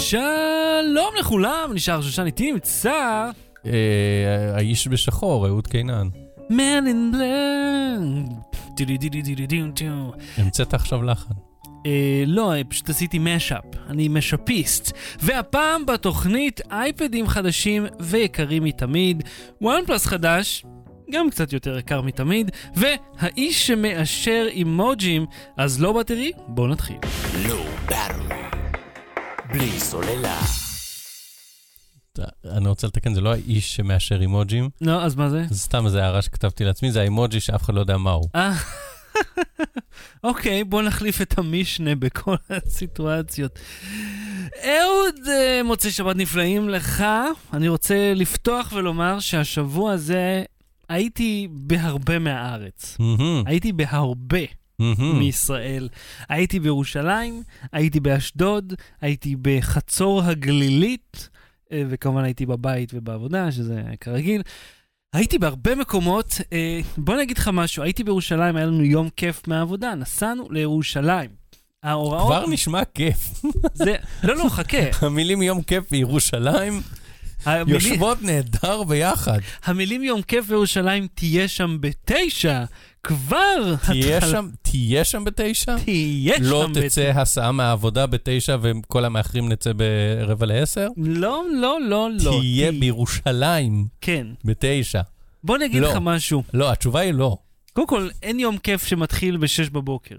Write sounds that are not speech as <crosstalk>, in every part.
שלום לכולם, נשאר שושן איתי נמצא אה, האיש בשחור, אהוד קינן. Man in Black. המצאת עכשיו לחן. אה, לא, פשוט עשיתי משאפ, אני משאפיסט. והפעם בתוכנית אייפדים חדשים ויקרים מתמיד, וואן פלאס חדש, גם קצת יותר יקר מתמיד, והאיש שמאשר אימוג'ים, אז לא בטרי, בואו נתחיל. לא באטרי. בלי סוללה. אני רוצה לתקן, זה לא האיש שמאשר אימוג'ים, לא, אז מה זה? זה סתם איזה הערה שכתבתי לעצמי, זה האימוג'י שאף אחד לא יודע מהו. אה, <laughs> אוקיי, בוא נחליף את המשנה בכל הסיטואציות. אהוד, אה, מוצאי שבת נפלאים לך. אני רוצה לפתוח ולומר שהשבוע הזה הייתי בהרבה מהארץ. הייתי בהרבה מהמם. מישראל. הייתי בירושלים, הייתי באשדוד, הייתי בחצור הגלילית, אה, וכמובן הייתי בבית ובעבודה, שזה כרגיל. הייתי בהרבה מקומות, אה, בוא אני אגיד לך משהו, הייתי בירושלים, היה לנו יום כיף מהעבודה, נסענו לירושלים. ההוראות... כבר נשמע כיף. זה... לא, לא, חכה. <laughs> המילים יום כיף בירושלים המילים- יושבות נהדר ביחד. המילים יום כיף בירושלים תהיה שם בתשע, כבר... תהיה התחלה- שם, תהיה שם בתשע? תהיה לא שם בתשע. תצא הסעה מהעבודה בתשע וכל המאחרים נצא ברבע לעשר? לא, לא, לא, לא. תהיה תה- בירושלים כן. בתשע. בוא אני אגיד לא. לך משהו. לא, התשובה היא לא. קודם כל, אין יום כיף שמתחיל ב-6 בבוקר.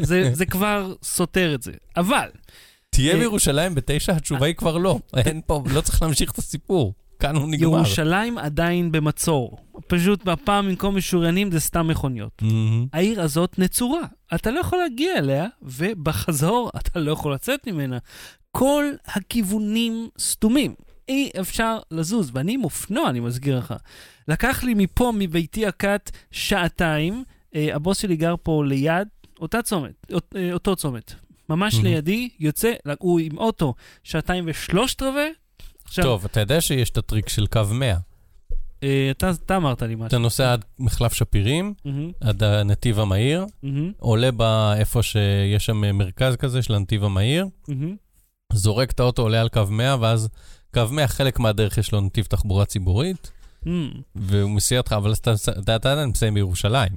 זה, <laughs> זה כבר סותר את זה. אבל, תהיה אה, בירושלים בתשע, התשובה היא כבר לא. אין פה, לא צריך להמשיך את הסיפור. כאן הוא נגמר. ירושלים עדיין במצור. פשוט הפעם במקום משוריינים זה סתם מכוניות. מהמם. העיר הזאת נצורה. אתה לא יכול להגיע אליה, ובחזור <laughs> אתה לא יכול לצאת ממנה. כל הכיוונים סתומים. אי אפשר לזוז, ואני עם אופנוע, אני מזכיר לך. לקח לי מפה, מביתי הקט, שעתיים. אה, הבוס שלי גר פה ליד, אותה צומת, אות, אה, אותו צומת. ממש מהמם. לידי, יוצא, הוא עם אוטו, שעתיים ושלושת רבעי. עכשיו, טוב, אתה יודע שיש את הטריק של קו 100. אה, אתה, אתה אמרת לי משהו. אתה נוסע עד מחלף שפירים, מהמם, עד הנתיב המהיר, מהמם, עולה באיפה שיש שם מרכז כזה של הנתיב המהיר, מהמם. זורק את האוטו, עולה על קו 100, ואז קו 100, חלק מהדרך יש לו נתיב תחבורה ציבורית, מהמם. והוא מסיע אותך, אבל אתה עדיין מסיים בירושלים.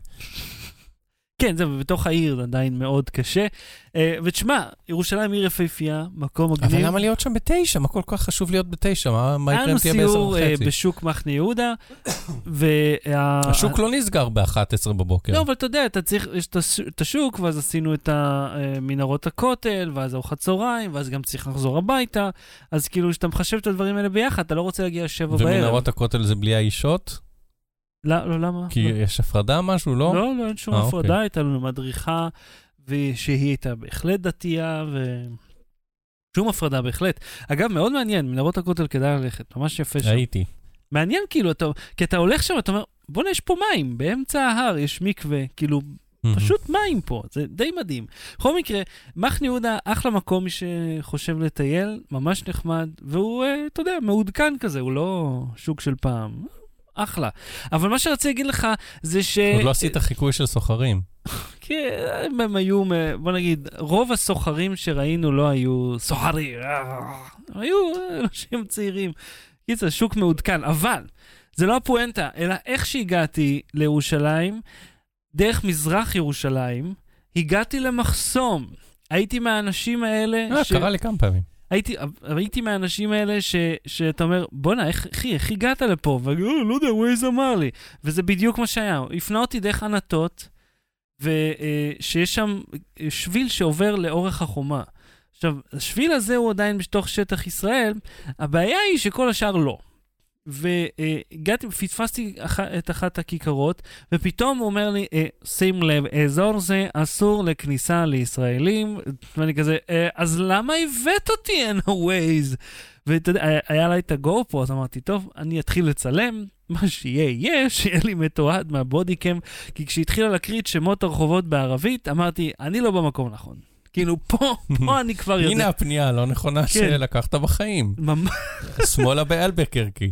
כן, זה בתוך העיר זה עדיין מאוד קשה. אה, ותשמע, ירושלים עיר יפהפייה, מקום מגניב. אבל למה להיות שם בתשע? מה כל כך חשוב להיות בתשע? מה היה יקרה לנו אם תהיה בעשר סיור אה, וחצי? בשוק מחנה יהודה, וה... השוק לא נסגר ב-11 בבוקר. לא, אבל אתה יודע, אתה צריך, יש את הש- את השוק, ואז עשינו את המנהרות הכותל, ואז ארוחת צהריים, ואז גם צריך לחזור הביתה. אז כאילו, כשאתה מחשב את הדברים האלה ביחד, אתה לא רוצה להגיע שבע בערב. ומנהרות הכותל זה בלי האישות? לא, לא, למה? כי יש הפרדה משהו, לא? לא, לא, אין שום אה, הפרדה, אוקיי. הייתה לנו מדריכה, ושהיא הייתה בהחלט דתייה, ו... שום הפרדה בהחלט. אגב, מאוד מעניין, מנהרות הכותל כדאי ללכת, ממש יפה שם. הייתי. מעניין כאילו, אתה, כי אתה הולך שם, אתה אומר, בוא'נה, יש פה מים, באמצע ההר יש מקווה, כאילו, פשוט מים פה, זה די מדהים. בכל מקרה, מחנה יהודה, אחלה מקום, מי שחושב לטייל, ממש נחמד, והוא, אה, אתה יודע, מעודכן כזה, הוא לא שוק של פעם. אחלה. אבל מה שרציתי להגיד לך, זה ש... עוד לא עשית חיקוי של סוחרים. <laughs> כי הם, הם היו, בוא נגיד, רוב הסוחרים שראינו לא היו סוחרים, היו אנשים צעירים. קיצר, שוק מעודכן, אבל זה לא הפואנטה, אלא איך שהגעתי לירושלים, דרך מזרח ירושלים, הגעתי למחסום. הייתי מהאנשים האלה, אה, קרה לי כמה פעמים. הייתי, הייתי מהאנשים האלה ש, שאתה אומר, בואנה, איך, אחי, איך הגעת לפה? ואני "אה, לא יודע, ווייז אמר לי. וזה בדיוק מה שהיה. הוא הפנה אותי דרך ענתות, ושיש שם אה, שביל שעובר לאורך החומה. עכשיו, השביל הזה הוא עדיין בתוך שטח ישראל, הבעיה היא שכל השאר לא. והגעתי, פספסתי את אחת הכיכרות, ופתאום הוא אומר לי, אה, שים לב, אזור זה אסור לכניסה לישראלים, ואני כזה, אה, אז למה הבאת אותי אין הווייז? ואתה יודע, היה- לה את הגו-פרו, אז אמרתי, טוב, אני אתחיל לצלם, מה שיהיה יהיה, שיהיה לי מתועד מהבודיקאם, כי כשהתחילה להקריא את שמות הרחובות בערבית, אמרתי, אני לא במקום הנכון. כאילו, פה, פה <laughs> אני כבר יודע. הנה הפנייה הלא נכונה כן. שלקחת בחיים. ממש. שמאלה באלבקרקי.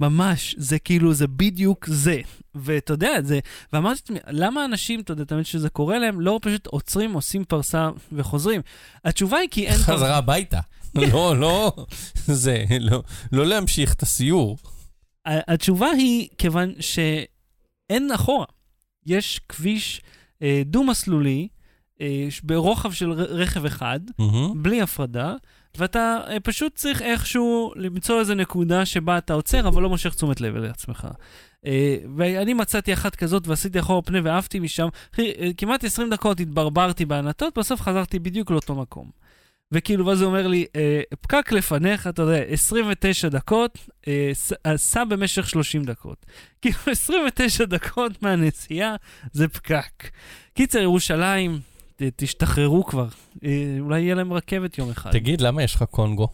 ממש, זה כאילו, זה בדיוק זה. ואתה יודע, זה, ואמרתי לעצמי, למה אנשים, אתה יודע, תמיד שזה קורה להם, לא פשוט עוצרים, עושים פרסה וחוזרים? התשובה היא כי אין... <laughs> חזרה הביתה. לא, לא, זה, לא, לא להמשיך את הסיור. התשובה היא כיוון שאין אחורה. יש כביש אה, דו-מסלולי ברוחב של רכב אחד, מהמם. בלי הפרדה, ואתה אה, פשוט צריך איכשהו למצוא איזה נקודה שבה אתה עוצר, אבל לא מושך תשומת לב לעצמך. אה, ואני מצאתי אחת כזאת ועשיתי אחורה פנה ועפתי משם. אה, כמעט 20 דקות התברברתי בענתות, בסוף חזרתי בדיוק לאותו מקום. וכאילו, ואז הוא אומר לי, אה, פקק לפניך, אתה יודע, 29 דקות, אה, אה, סע במשך 30 דקות. <laughs> כאילו, 29 דקות מהנסיעה זה פקק. קיצר, ירושלים, תשתחררו כבר. אה, אולי יהיה להם רכבת יום אחד. תגיד, למה יש לך קונגו?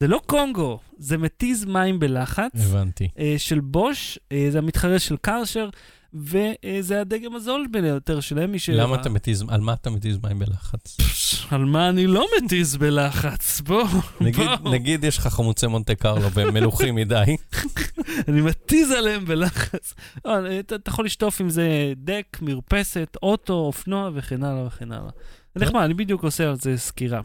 זה לא קונגו, זה מתיז מים בלחץ הבנתי. אה, של בוש, אה, זה המתחרה של קרשר, וזה הדגם הזול ביותר שלהם. מי ש- למה אתה מתיז, על מה אתה מתיז מים בלחץ? על מה אני לא מתיז בלחץ? בוא, נגיד, בוא. נגיד יש לך חמוצי מונטה קרלו והם מלוכים מדי. <laughs> אני מתיז עליהם בלחץ. אה, אתה יכול לשטוף עם זה דק, מרפסת, אוטו, אופנוע וכן הלאה וכן הלאה. זה נחמד, אני בדיוק עושה על זה סקירה.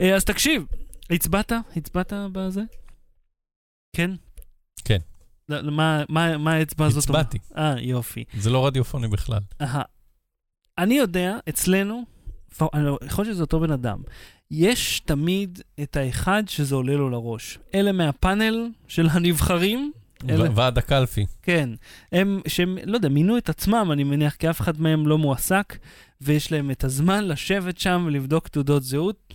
אה, אז תקשיב, הצבעת? הצבעת בזה? כן? כן. לא, מה- מה מה האצבע הזאת? הצבעתי. אה, יופי. זה לא רדיופוני בכלל. אהה. אני יודע, אצלנו, לא- יכול להיות שזה אותו בן אדם, יש תמיד את האחד שזה עולה לו לראש. אלה מהפאנל של הנבחרים, אלה- ועד הקלפי. כן, הם, שהם, לא יודע, מינו את עצמם, אני מניח, כי אף אחד מהם לא מועסק, ויש להם את הזמן לשבת שם ולבדוק תעודות זהות.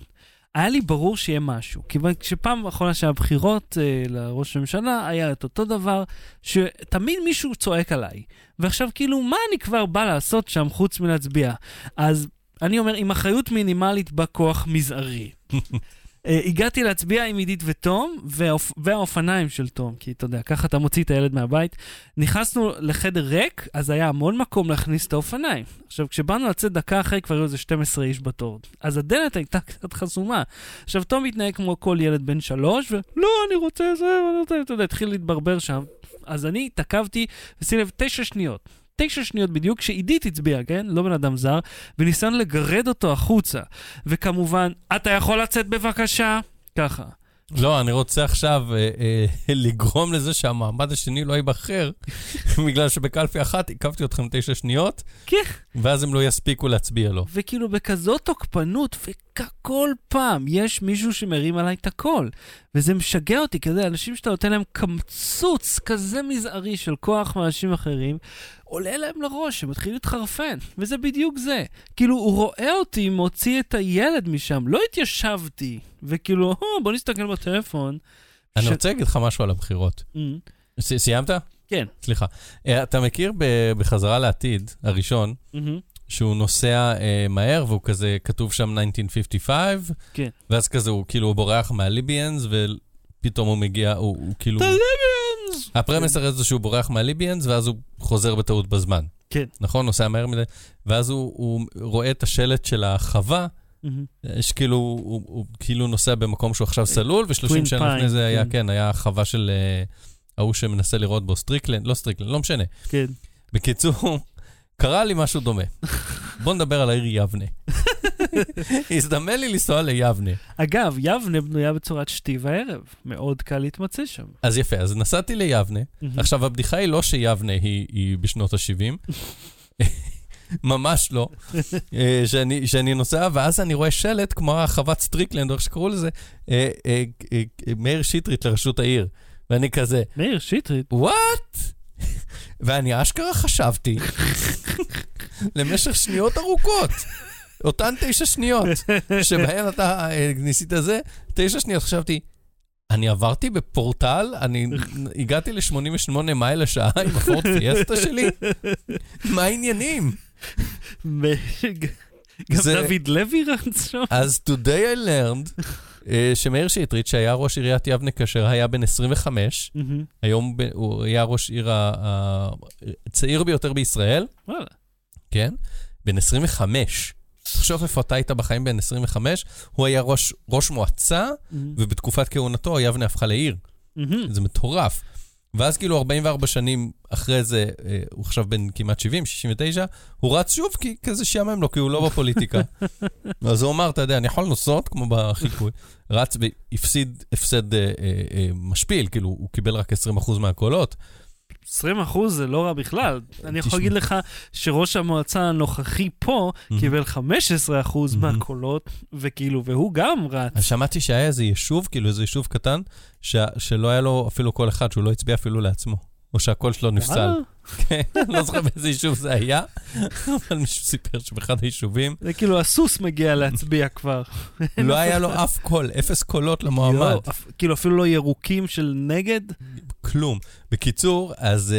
היה לי ברור שיהיה משהו, כיוון שפעם האחרונה שהיה בחירות אה, לראש הממשלה, היה את אותו דבר, שתמיד מישהו צועק עליי. ועכשיו, כאילו, מה אני כבר בא לעשות שם חוץ מלהצביע? אז אני אומר, עם אחריות מינימלית בא כוח מזערי. <laughs> אה, הגעתי להצביע עם עידית ותום, והאופ... והאופניים של תום, כי אתה יודע, ככה אתה מוציא את הילד מהבית. נכנסנו לחדר ריק, אז היה המון מקום להכניס את האופניים. עכשיו, כשבאנו לצאת דקה אחרי, כבר היו איזה 12 איש בתור. אז הדלת הייתה קצת חסומה. עכשיו, תום התנהג כמו כל ילד בן שלוש, ולא, אני רוצה זה, אני רוצה, אתה יודע, התחיל להתברבר שם. אז אני התעכבתי, ושים לב, תשע שניות. תשע שניות בדיוק, שעידית הצביעה, כן? לא בן אדם זר, וניסיון לגרד אותו החוצה. וכמובן, אתה יכול לצאת בבקשה? ככה. לא, אני רוצה עכשיו אה, אה, <laughs> לגרום לזה שהמעמד השני לא ייבחר, <laughs> בגלל שבקלפי אחת עיכבתי אתכם תשע שניות, כן. ואז הם לא יספיקו להצביע לו. וכאילו בכזאת תוקפנות, וכל פעם יש מישהו שמרים עליי את הקול. וזה משגע אותי, כזה אנשים שאתה נותן להם קמצוץ כזה מזערי של כוח מאנשים אחרים, עולה להם לראש, הם מתחילים להתחרפן, וזה בדיוק זה. כאילו, הוא רואה אותי מוציא את הילד משם, לא התיישבתי, וכאילו, "אה, בוא נסתכל בטלפון. אני ש- רוצה להגיד לך משהו על הבחירות. Mm, ס- סיימת? כן. סליחה. אה, אתה מכיר בחזרה לעתיד, הראשון, מהמם. שהוא נוסע אה, מהר והוא כזה, כתוב שם 1955, כן. ואז כזה הוא כאילו בורח מהליביאנס, ופתאום הוא מגיע, הוא, הוא כאילו... The Libyans! הפרמס הרי זה שהוא בורח מהליביאנס, ואז הוא חוזר בטעות בזמן. כן. נכון? נוסע מהר מדי, ואז הוא, הוא רואה את השלט של החווה, מהמם. יש כאילו, הוא, הוא כאילו נוסע במקום שהוא עכשיו סלול, ו-30 Twin שנה לפני Pine, זה היה, כן. כן, היה חווה של אה, ההוא שמנסה לראות בו סטריקלנד, לא סטריקלנד, לא משנה. כן. בקיצור, קרה לי משהו דומה. בוא נדבר על העיר יבנה. הזדמן לי לנסוע ליבנה. אגב, יבנה בנויה בצורת שתי וערב. מאוד קל להתמצא שם. אז יפה, אז נסעתי ליבנה. עכשיו, הבדיחה היא לא שיבנה היא, היא בשנות ה-70. ממש לא. אה, שאני, שאני נוסע, ואז אני רואה שלט כמו החוות סטריקלנד, או איך שקראו לזה, אה, אה, מאיר שטרית לראשות העיר. ואני כזה, מאיר שטרית. What? ואני אשכרה חשבתי למשך שניות ארוכות, אותן תשע שניות, שבהן אתה אה, ניסית זה, תשע שניות חשבתי, אני עברתי בפורטל, אני הגעתי ל-88 מייל לשעה עם הפורד פיאסטה שלי? מה העניינים? <laughs> גם דוד לוי שם? אז today I learned שמאיר שטרית, שהיה ראש עיריית יבנה כאשר היה בן 25, מהמם. היום ב- הוא היה ראש עיר הצעיר ביותר בישראל, וואלה. כן? בן 25. תחשוב איפה אתה היית בחיים בן 25, הוא היה ראש, ראש מועצה, מהמם. ובתקופת כהונתו יבנה הפכה לעיר. מהמם. זה מטורף. ואז כאילו 44 שנים אחרי זה, אה, הוא עכשיו בן כמעט 70, 69, הוא רץ שוב כי כזה שיאמם לו, כי הוא לא בפוליטיקה. <laughs> אז הוא אמר, אתה יודע, אני יכול לנסות, כמו בחיקוי. רץ והפסיד הפסד אה, אה, אה, משפיל, כאילו, הוא קיבל רק 20% מהקולות. 20 אחוז זה לא רע בכלל. אני יכול. להגיד לך שראש המועצה הנוכחי פה. קיבל 15 אחוז. מהקולות, וכאילו, והוא גם רץ. אז שמעתי שהיה איזה יישוב, כאילו איזה יישוב קטן. שלא היה לו אפילו קול אחד, שהוא לא הצביע אפילו לעצמו. או שהקול שלו נפסל. כן, לא זוכר באיזה יישוב זה היה, אבל מישהו סיפר שבאחד היישובים זה כאילו הסוס מגיע להצביע כבר. לא היה לו אף קול, אפס קולות למועמד. אפ- כאילו אפילו לא ירוקים של נגד? כלום. בקיצור, אז,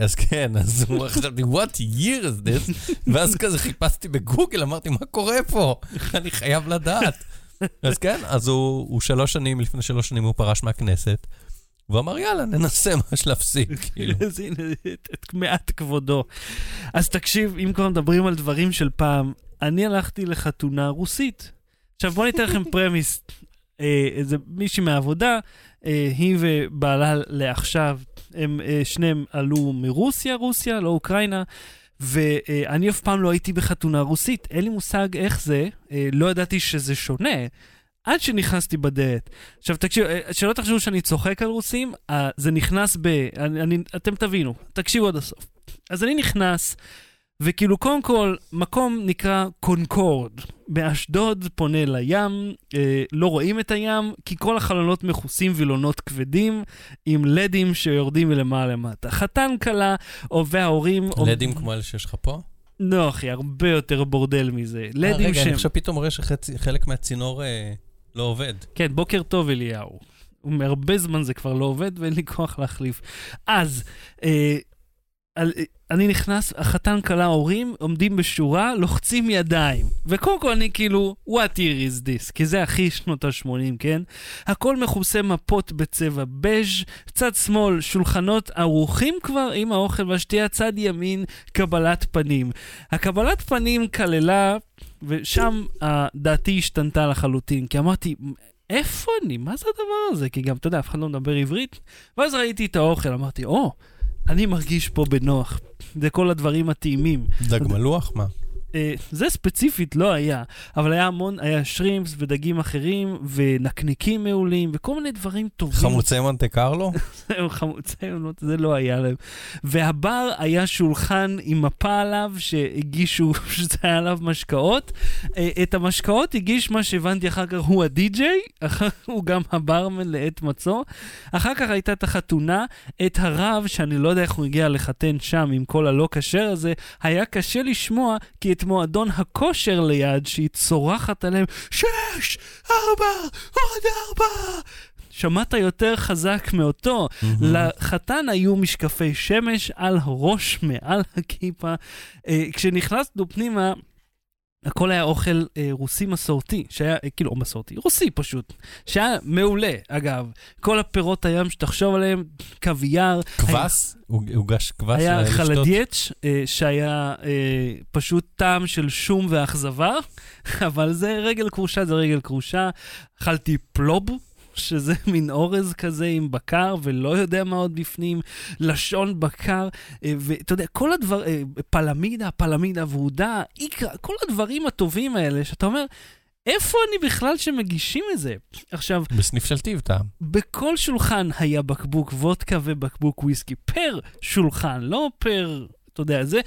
אה, כן, אז הוא חשבתי, what year is this? ואז כזה חיפשתי בגוגל, אמרתי, מה קורה פה? אני חייב לדעת. אז כן, אז הוא שלוש שנים, לפני שלוש שנים הוא פרש מהכנסת, והוא אמר, יאללה, ננסה <laughs> ממש להפסיק, <laughs> כאילו. אז הנה, את- מעט כבודו. אז תקשיב, אם כבר מדברים על דברים של פעם, אני הלכתי לחתונה רוסית. עכשיו בוא ניתן לכם <laughs> פרמיס. אה, איזה מישהי מהעבודה, אה, היא ובעלה לעכשיו, הם אה, שניהם עלו מרוסיה, רוסיה, לא אוקראינה. ואני אף פעם לא הייתי בחתונה רוסית, אין לי מושג איך זה, אה, לא ידעתי שזה שונה, עד שנכנסתי בדלת. עכשיו תקשיבו, אה, שלא תחשבו שאני צוחק על רוסים, אה, זה נכנס ב... אני, אני, אתם תבינו, תקשיבו עד הסוף. אז אני נכנס, וכאילו קודם כל, מקום נקרא קונקורד. באשדוד פונה לים, אה, לא רואים את הים, כי כל החלונות מכוסים וילונות כבדים, עם לדים שיורדים מלמעלה למטה. חתן כלה, או וההורים... לדים כמו אלה שיש לך פה? לא, אחי, הרבה יותר בורדל מזה. אה, לדים רגע, שהם... אני עכשיו פתאום רואה שחלק מהצינור אה, לא עובד. כן, בוקר טוב אליהו. מהרבה זמן זה כבר לא עובד ואין לי כוח להחליף. אז, אה, על, אה, אני נכנס, החתן כלה ההורים עומדים בשורה, לוחצים ידיים. וקודם כל אני כאילו, what year is this? כי זה הכי שנות ה-80, כן? הכל מכוסה מפות בצבע בז', צד שמאל, שולחנות ערוכים כבר עם האוכל והשתייה, צד ימין, קבלת פנים. הקבלת פנים כללה, ושם דעתי השתנתה לחלוטין, כי אמרתי, איפה אני? מה זה הדבר הזה? כי גם, אתה יודע, אף אחד לא מדבר עברית. ואז ראיתי את האוכל, אמרתי, או, אני מרגיש פה בנוח. זה כל הדברים הטעימים. דג מלוח? מה? אה, זה ספציפית לא היה, אבל היה המון, היה שרימפס ודגים אחרים, ונקניקים מעולים, וכל מיני דברים טובים. חמוצי מונטה קרלו? <laughs> הם חמוצי עונות, זה לא היה להם. והבר היה שולחן עם מפה עליו, שהגישו, <laughs> שזה היה עליו משקאות. אה, את המשקאות הגיש מה שהבנתי אחר כך הוא הדי-ג'יי, הוא גם הברמן לעת מצוא. אחר כך הייתה את החתונה, את הרב, שאני לא יודע איך הוא הגיע לחתן שם עם כל הלא כשר הזה, היה קשה לשמוע, כי את מועדון הכושר ליד, שהיא צורחת עליהם, שש, ארבע, עוד ארבע. שמעת יותר חזק מאותו. לחתן היו משקפי שמש על הראש, מעל הכיפה. אה, כשנכנסנו פנימה, הכל היה אוכל אה, רוסי מסורתי, שהיה, אה, כאילו, או מסורתי, רוסי פשוט, שהיה מעולה, אגב. כל הפירות הים שתחשוב עליהם, קוויאר. כבש? הוגש כבש? היה לשתות? חלדייץ', אה, שהיה אה, פשוט טעם של שום ואכזבה, <laughs> אבל זה רגל כרושה, זה רגל כרושה. אכלתי פלוב. שזה <laughs> מין אורז כזה עם בקר, ולא יודע מה עוד בפנים, לשון בקר, אה, ואתה יודע, כל הדבר, אה, פלמידה, פלמידה ורודה, איקרא, כל הדברים הטובים האלה, שאתה אומר, איפה אני בכלל שמגישים את זה? עכשיו, בסניף של טיב טעם. בכל שולחן היה בקבוק וודקה ובקבוק וויסקי, פר שולחן, לא פר, אתה יודע, זה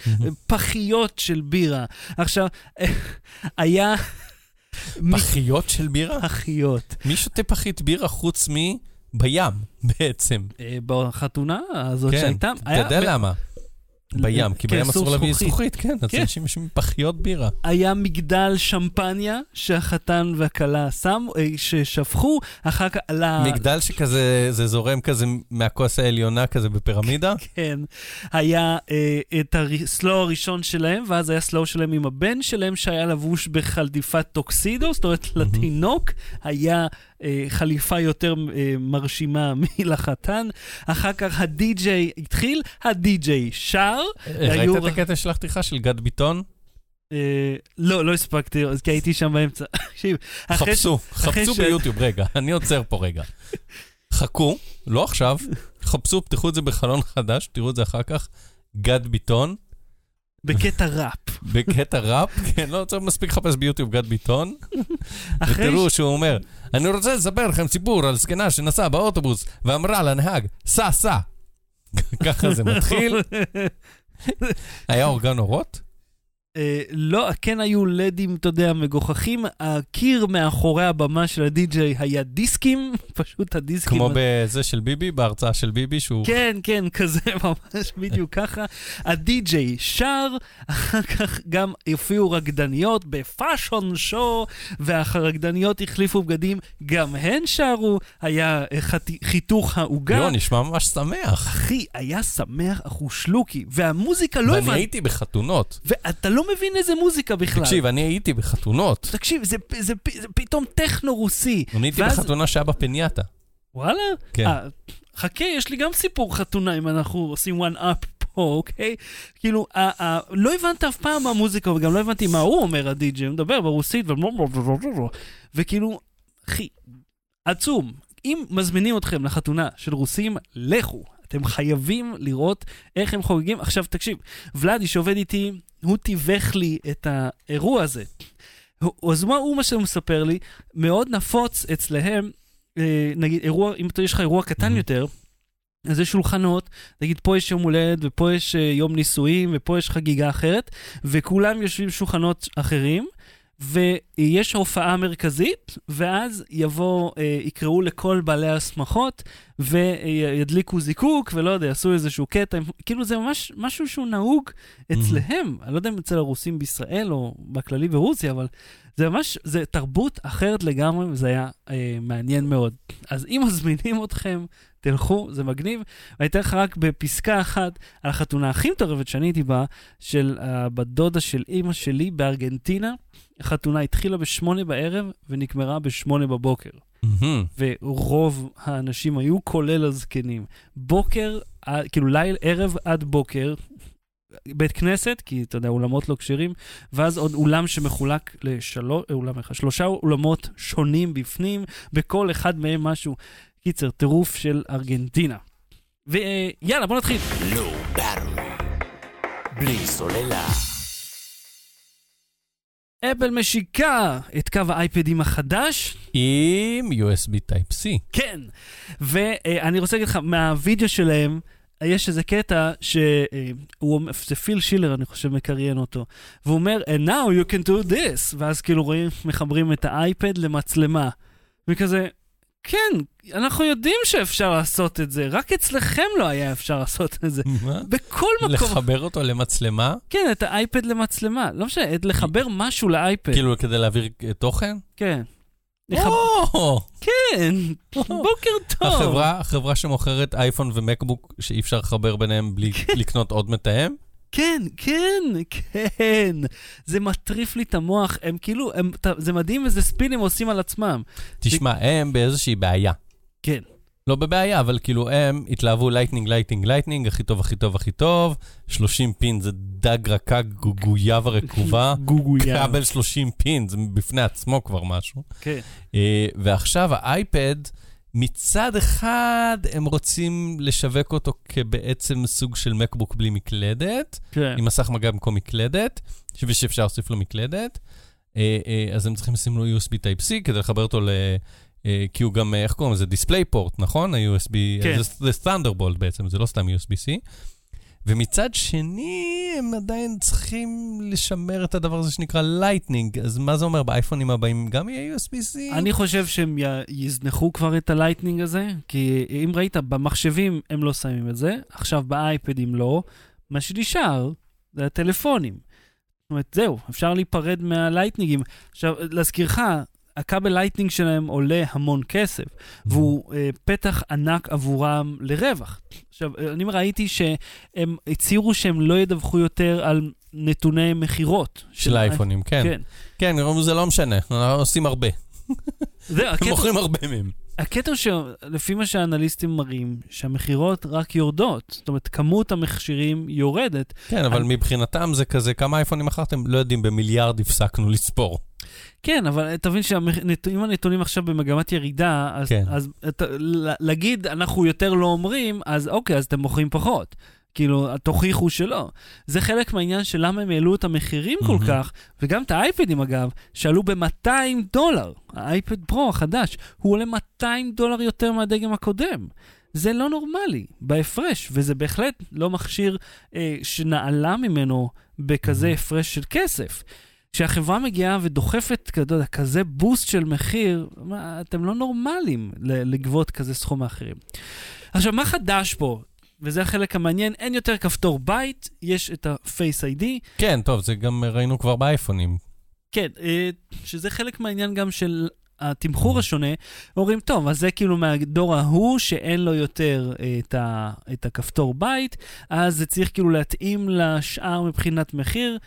פחיות של בירה. עכשיו, <laughs> היה... פחיות של בירה? פחיות. מי שותה פחית בירה חוץ מבים, בעצם? אה, בחתונה הזאת כן, שהייתה... אתה היה- יודע למה? בים, כי כן, בים אסור להביא זכוכית. כן, אז כן. אנשים יש פחיות בירה. היה מגדל שמפניה שהחתן והכלה שמו, אה, ששפכו, אחר כך עלה... מגדל שכזה, זה זורם כזה מהכוס העליונה כזה בפירמידה? <laughs> כן. היה אה, את הסלואו הראשון שלהם, ואז היה סלואו שלהם עם הבן שלהם, שהיה לבוש בחליפת טוקסידו, זאת אומרת, לתינוק היה אה, חליפה יותר אה, מרשימה <laughs> מלחתן. אחר כך הדי-ג'יי התחיל, הדי-ג'יי שר. ראית היו- את הקטע של החתיכה של גד ביטון? אה, לא, לא הספקתי, כי הייתי שם באמצע. <laughs> חפשו, חפשו ביוטיוב, רגע, <laughs> אני עוצר פה רגע. חכו, לא עכשיו, חפשו, פתחו את זה בחלון חדש, תראו את זה אחר כך. גד ביטון, בקטע ראפ. בקטע ראפ, <laughs> כן, לא צריך מספיק לחפש ביוטיוב גד ביטון, ותראו שהוא אומר, אני רוצה לספר לכם סיפור על זקנה שנסעה באוטובוס ואמרה לנהג, סע, סע. <laughs> ככה זה מתחיל. <laughs> היה אורגן אורות? אה, לא, כן היו לדים, אתה יודע, מגוחכים. הקיר מאחורי הבמה של הדי-ג'יי היה דיסקים, <laughs> פשוט הדיסקים... כמו בזה של ביבי, בהרצאה של ביבי, שהוא... כן, כן, <laughs> כזה ממש בדיוק ככה. הדי-ג'יי שר, <laughs> אחר כך גם הופיעו רקדניות בפאשון שואו, והרקדניות החליפו בגדים, גם הן שרו, היה אה, חיתוך העוגה. לא, נשמע ממש שמח. אחי, היה שמח אחושלוקי, והמוזיקה לא ואני. הייתי בחתונות. ואתה לא מבין איזה מוזיקה בכלל. תקשיב, אני הייתי בחתונות. תקשיב, זה, זה, זה, זה פתאום טכנו רוסי. אני הייתי ואז- בחתונה שהיה בפניאטה. וואלה? כן. אה, חכה, יש לי גם סיפור חתונה אם אנחנו עושים one up פה, אוקיי? כאילו, ה- ה- לא הבנת אף פעם מה המוזיקה, וגם לא הבנתי מה הוא אומר, הדי-ג'י, הוא מדבר ברוסית, ובלו- וכאילו, אחי, עצום. אם מזמינים אתכם לחתונה של רוסים, לכו. אתם חייבים לראות איך הם חוגגים. עכשיו, תקשיב, ולאדי שעובד איתי, הוא תיווך לי את האירוע הזה. אז מה הוא מה שהוא מספר לי? מאוד נפוץ אצלהם, אה, נגיד אירוע, אם יש לך אירוע קטן. יותר, אז יש שולחנות, נגיד פה יש יום הולדת, ופה יש אה, יום נישואים, ופה יש חגיגה אחרת, וכולם יושבים שולחנות אחרים, ויש הופעה מרכזית, ואז יבוא, אה, יקראו לכל בעלי השמחות, וידליקו זיקוק, ולא יודע, יעשו איזשהו קטע, כאילו זה ממש משהו שהוא נהוג אצלהם. אני לא יודע אם אצל הרוסים בישראל, או בכללי ברוסיה, אבל זה ממש, זה תרבות אחרת לגמרי, וזה היה אה, מעניין מאוד. אז אם מזמינים אתכם, תלכו, זה מגניב. ואני אתן לך רק בפסקה אחת על החתונה הכי מטורפת שאני הייתי בה, של הבת דודה של אימא שלי בארגנטינה. החתונה התחילה בשמונה בערב ונגמרה בשמונה בבוקר. מהמם. ורוב האנשים היו, כולל הזקנים. בוקר, ע- כאילו ליל, ערב עד בוקר, בית כנסת, כי אתה יודע, אולמות לא כשרים, ואז עוד אולם שמחולק לשלוש, אולם אחד, שלושה אולמות שונים בפנים, בכל אחד מהם משהו. קיצר, טירוף של ארגנטינה. ויאללה, בוא נתחיל. בארווי. בלי סוללה. אפל משיקה את קו האייפדים החדש, עם USB Type-C. כן. ואני רוצה להגיד לך, מהווידאו שלהם, יש איזה קטע שהוא, אומר- זה פיל שילר, אני חושב, מקריין אותו. והוא אומר, and now you can do this. ואז כאילו רואים, מחברים את האייפד למצלמה. וכזה, כן, אנחנו יודעים שאפשר לעשות את זה, רק אצלכם לא היה אפשר לעשות את זה. מה? בכל מקום. לחבר אותו למצלמה? כן, את האייפד למצלמה. לא משנה, לחבר משהו לאייפד. כאילו כדי להעביר אה, תוכן? כן. או! כן, בוקר טוב. החברה, החברה שמוכרת אייפון ומקבוק שאי אפשר לחבר ביניהם בלי לקנות עוד מתאם? כן, כן, כן. זה מטריף לי את המוח. הם כאילו, הם, זה מדהים איזה ספינים עושים על עצמם. תשמע, הם באיזושהי בעיה. כן. לא בבעיה, אבל כאילו הם התלהבו לייטנינג, לייטנינג, לייטנינג, הכי טוב, הכי טוב, הכי טוב. 30 pin זה דג רכה, גוגויה ורקובה. גוגויה. כבל 30 pin, זה בפני עצמו כבר משהו. כן. אה, ועכשיו האייפד, מצד אחד הם רוצים לשווק אותו כבעצם סוג של מקבוק בלי מקלדת, כן. עם מסך מגע במקום מקלדת, ושאפשר להוסיף לו מקלדת. אה, אה, אז הם צריכים לשים לו USB Type-C כדי לחבר אותו ל... אה, כי הוא גם, איך קוראים לזה? DisplayPort, נכון? ה-USB, כן. זה, זה Thunderbolt בעצם, זה לא סתם USB-C. ומצד שני, הם עדיין צריכים לשמר את הדבר הזה שנקרא לייטנינג. אז מה זה אומר? באייפונים הבאים גם יהיה USB-C? אני חושב שהם י- יזנחו כבר את הלייטנינג הזה, כי אם ראית, במחשבים הם לא שמים את זה, עכשיו באייפדים לא. מה שנשאר זה הטלפונים. זאת אומרת, זהו, אפשר להיפרד מהלייטנינגים. עכשיו, להזכירך, הכבל לייטנינג שלהם עולה המון כסף, והוא אה, פתח ענק עבורם לרווח. עכשיו, אני ראיתי שהם הצהירו שהם לא ידווחו יותר על נתוני מכירות. של האייפונים, כן. כן. כן, זה לא משנה, אנחנו עושים הרבה. זהו, הם הקטע- מוכרים הרבה מהם. הקטע שלפי מה שהאנליסטים מראים, שהמכירות רק יורדות. זאת אומרת, כמות המכשירים יורדת. כן, אבל אני- מבחינתם זה כזה, כמה אייפונים מכרתם? לא יודעים, במיליארד הפסקנו לספור. כן, אבל תבין שאם הנתונים עכשיו במגמת ירידה, אז, כן. אז את, להגיד אנחנו יותר לא אומרים, אז אוקיי, אז אתם מוכרים פחות. כאילו, תוכיחו שלא. זה חלק מהעניין של למה הם העלו את המחירים כל מהמם. כך, וגם את האייפדים אגב, שעלו ב-200 דולר. האייפד פרו החדש, הוא עולה 200 דולר יותר מהדגם הקודם. זה לא נורמלי, בהפרש, וזה בהחלט לא מכשיר אה, שנעלה ממנו בכזה Mhm. הפרש של כסף. כשהחברה מגיעה ודוחפת יודע, כזה בוסט של מחיר, מה, אתם לא נורמלים לגבות כזה סכום מאחרים. עכשיו, מה חדש פה? וזה החלק המעניין, אין יותר כפתור בית, יש את ה-Face ID. כן, טוב, זה גם ראינו כבר באייפונים. כן, אה, שזה חלק מהעניין גם של התמחור השונה. אומרים, טוב, אז זה כאילו מהדור ההוא שאין לו יותר אה, את, ה, את הכפתור בית, אז זה צריך כאילו להתאים לשאר מבחינת מחיר.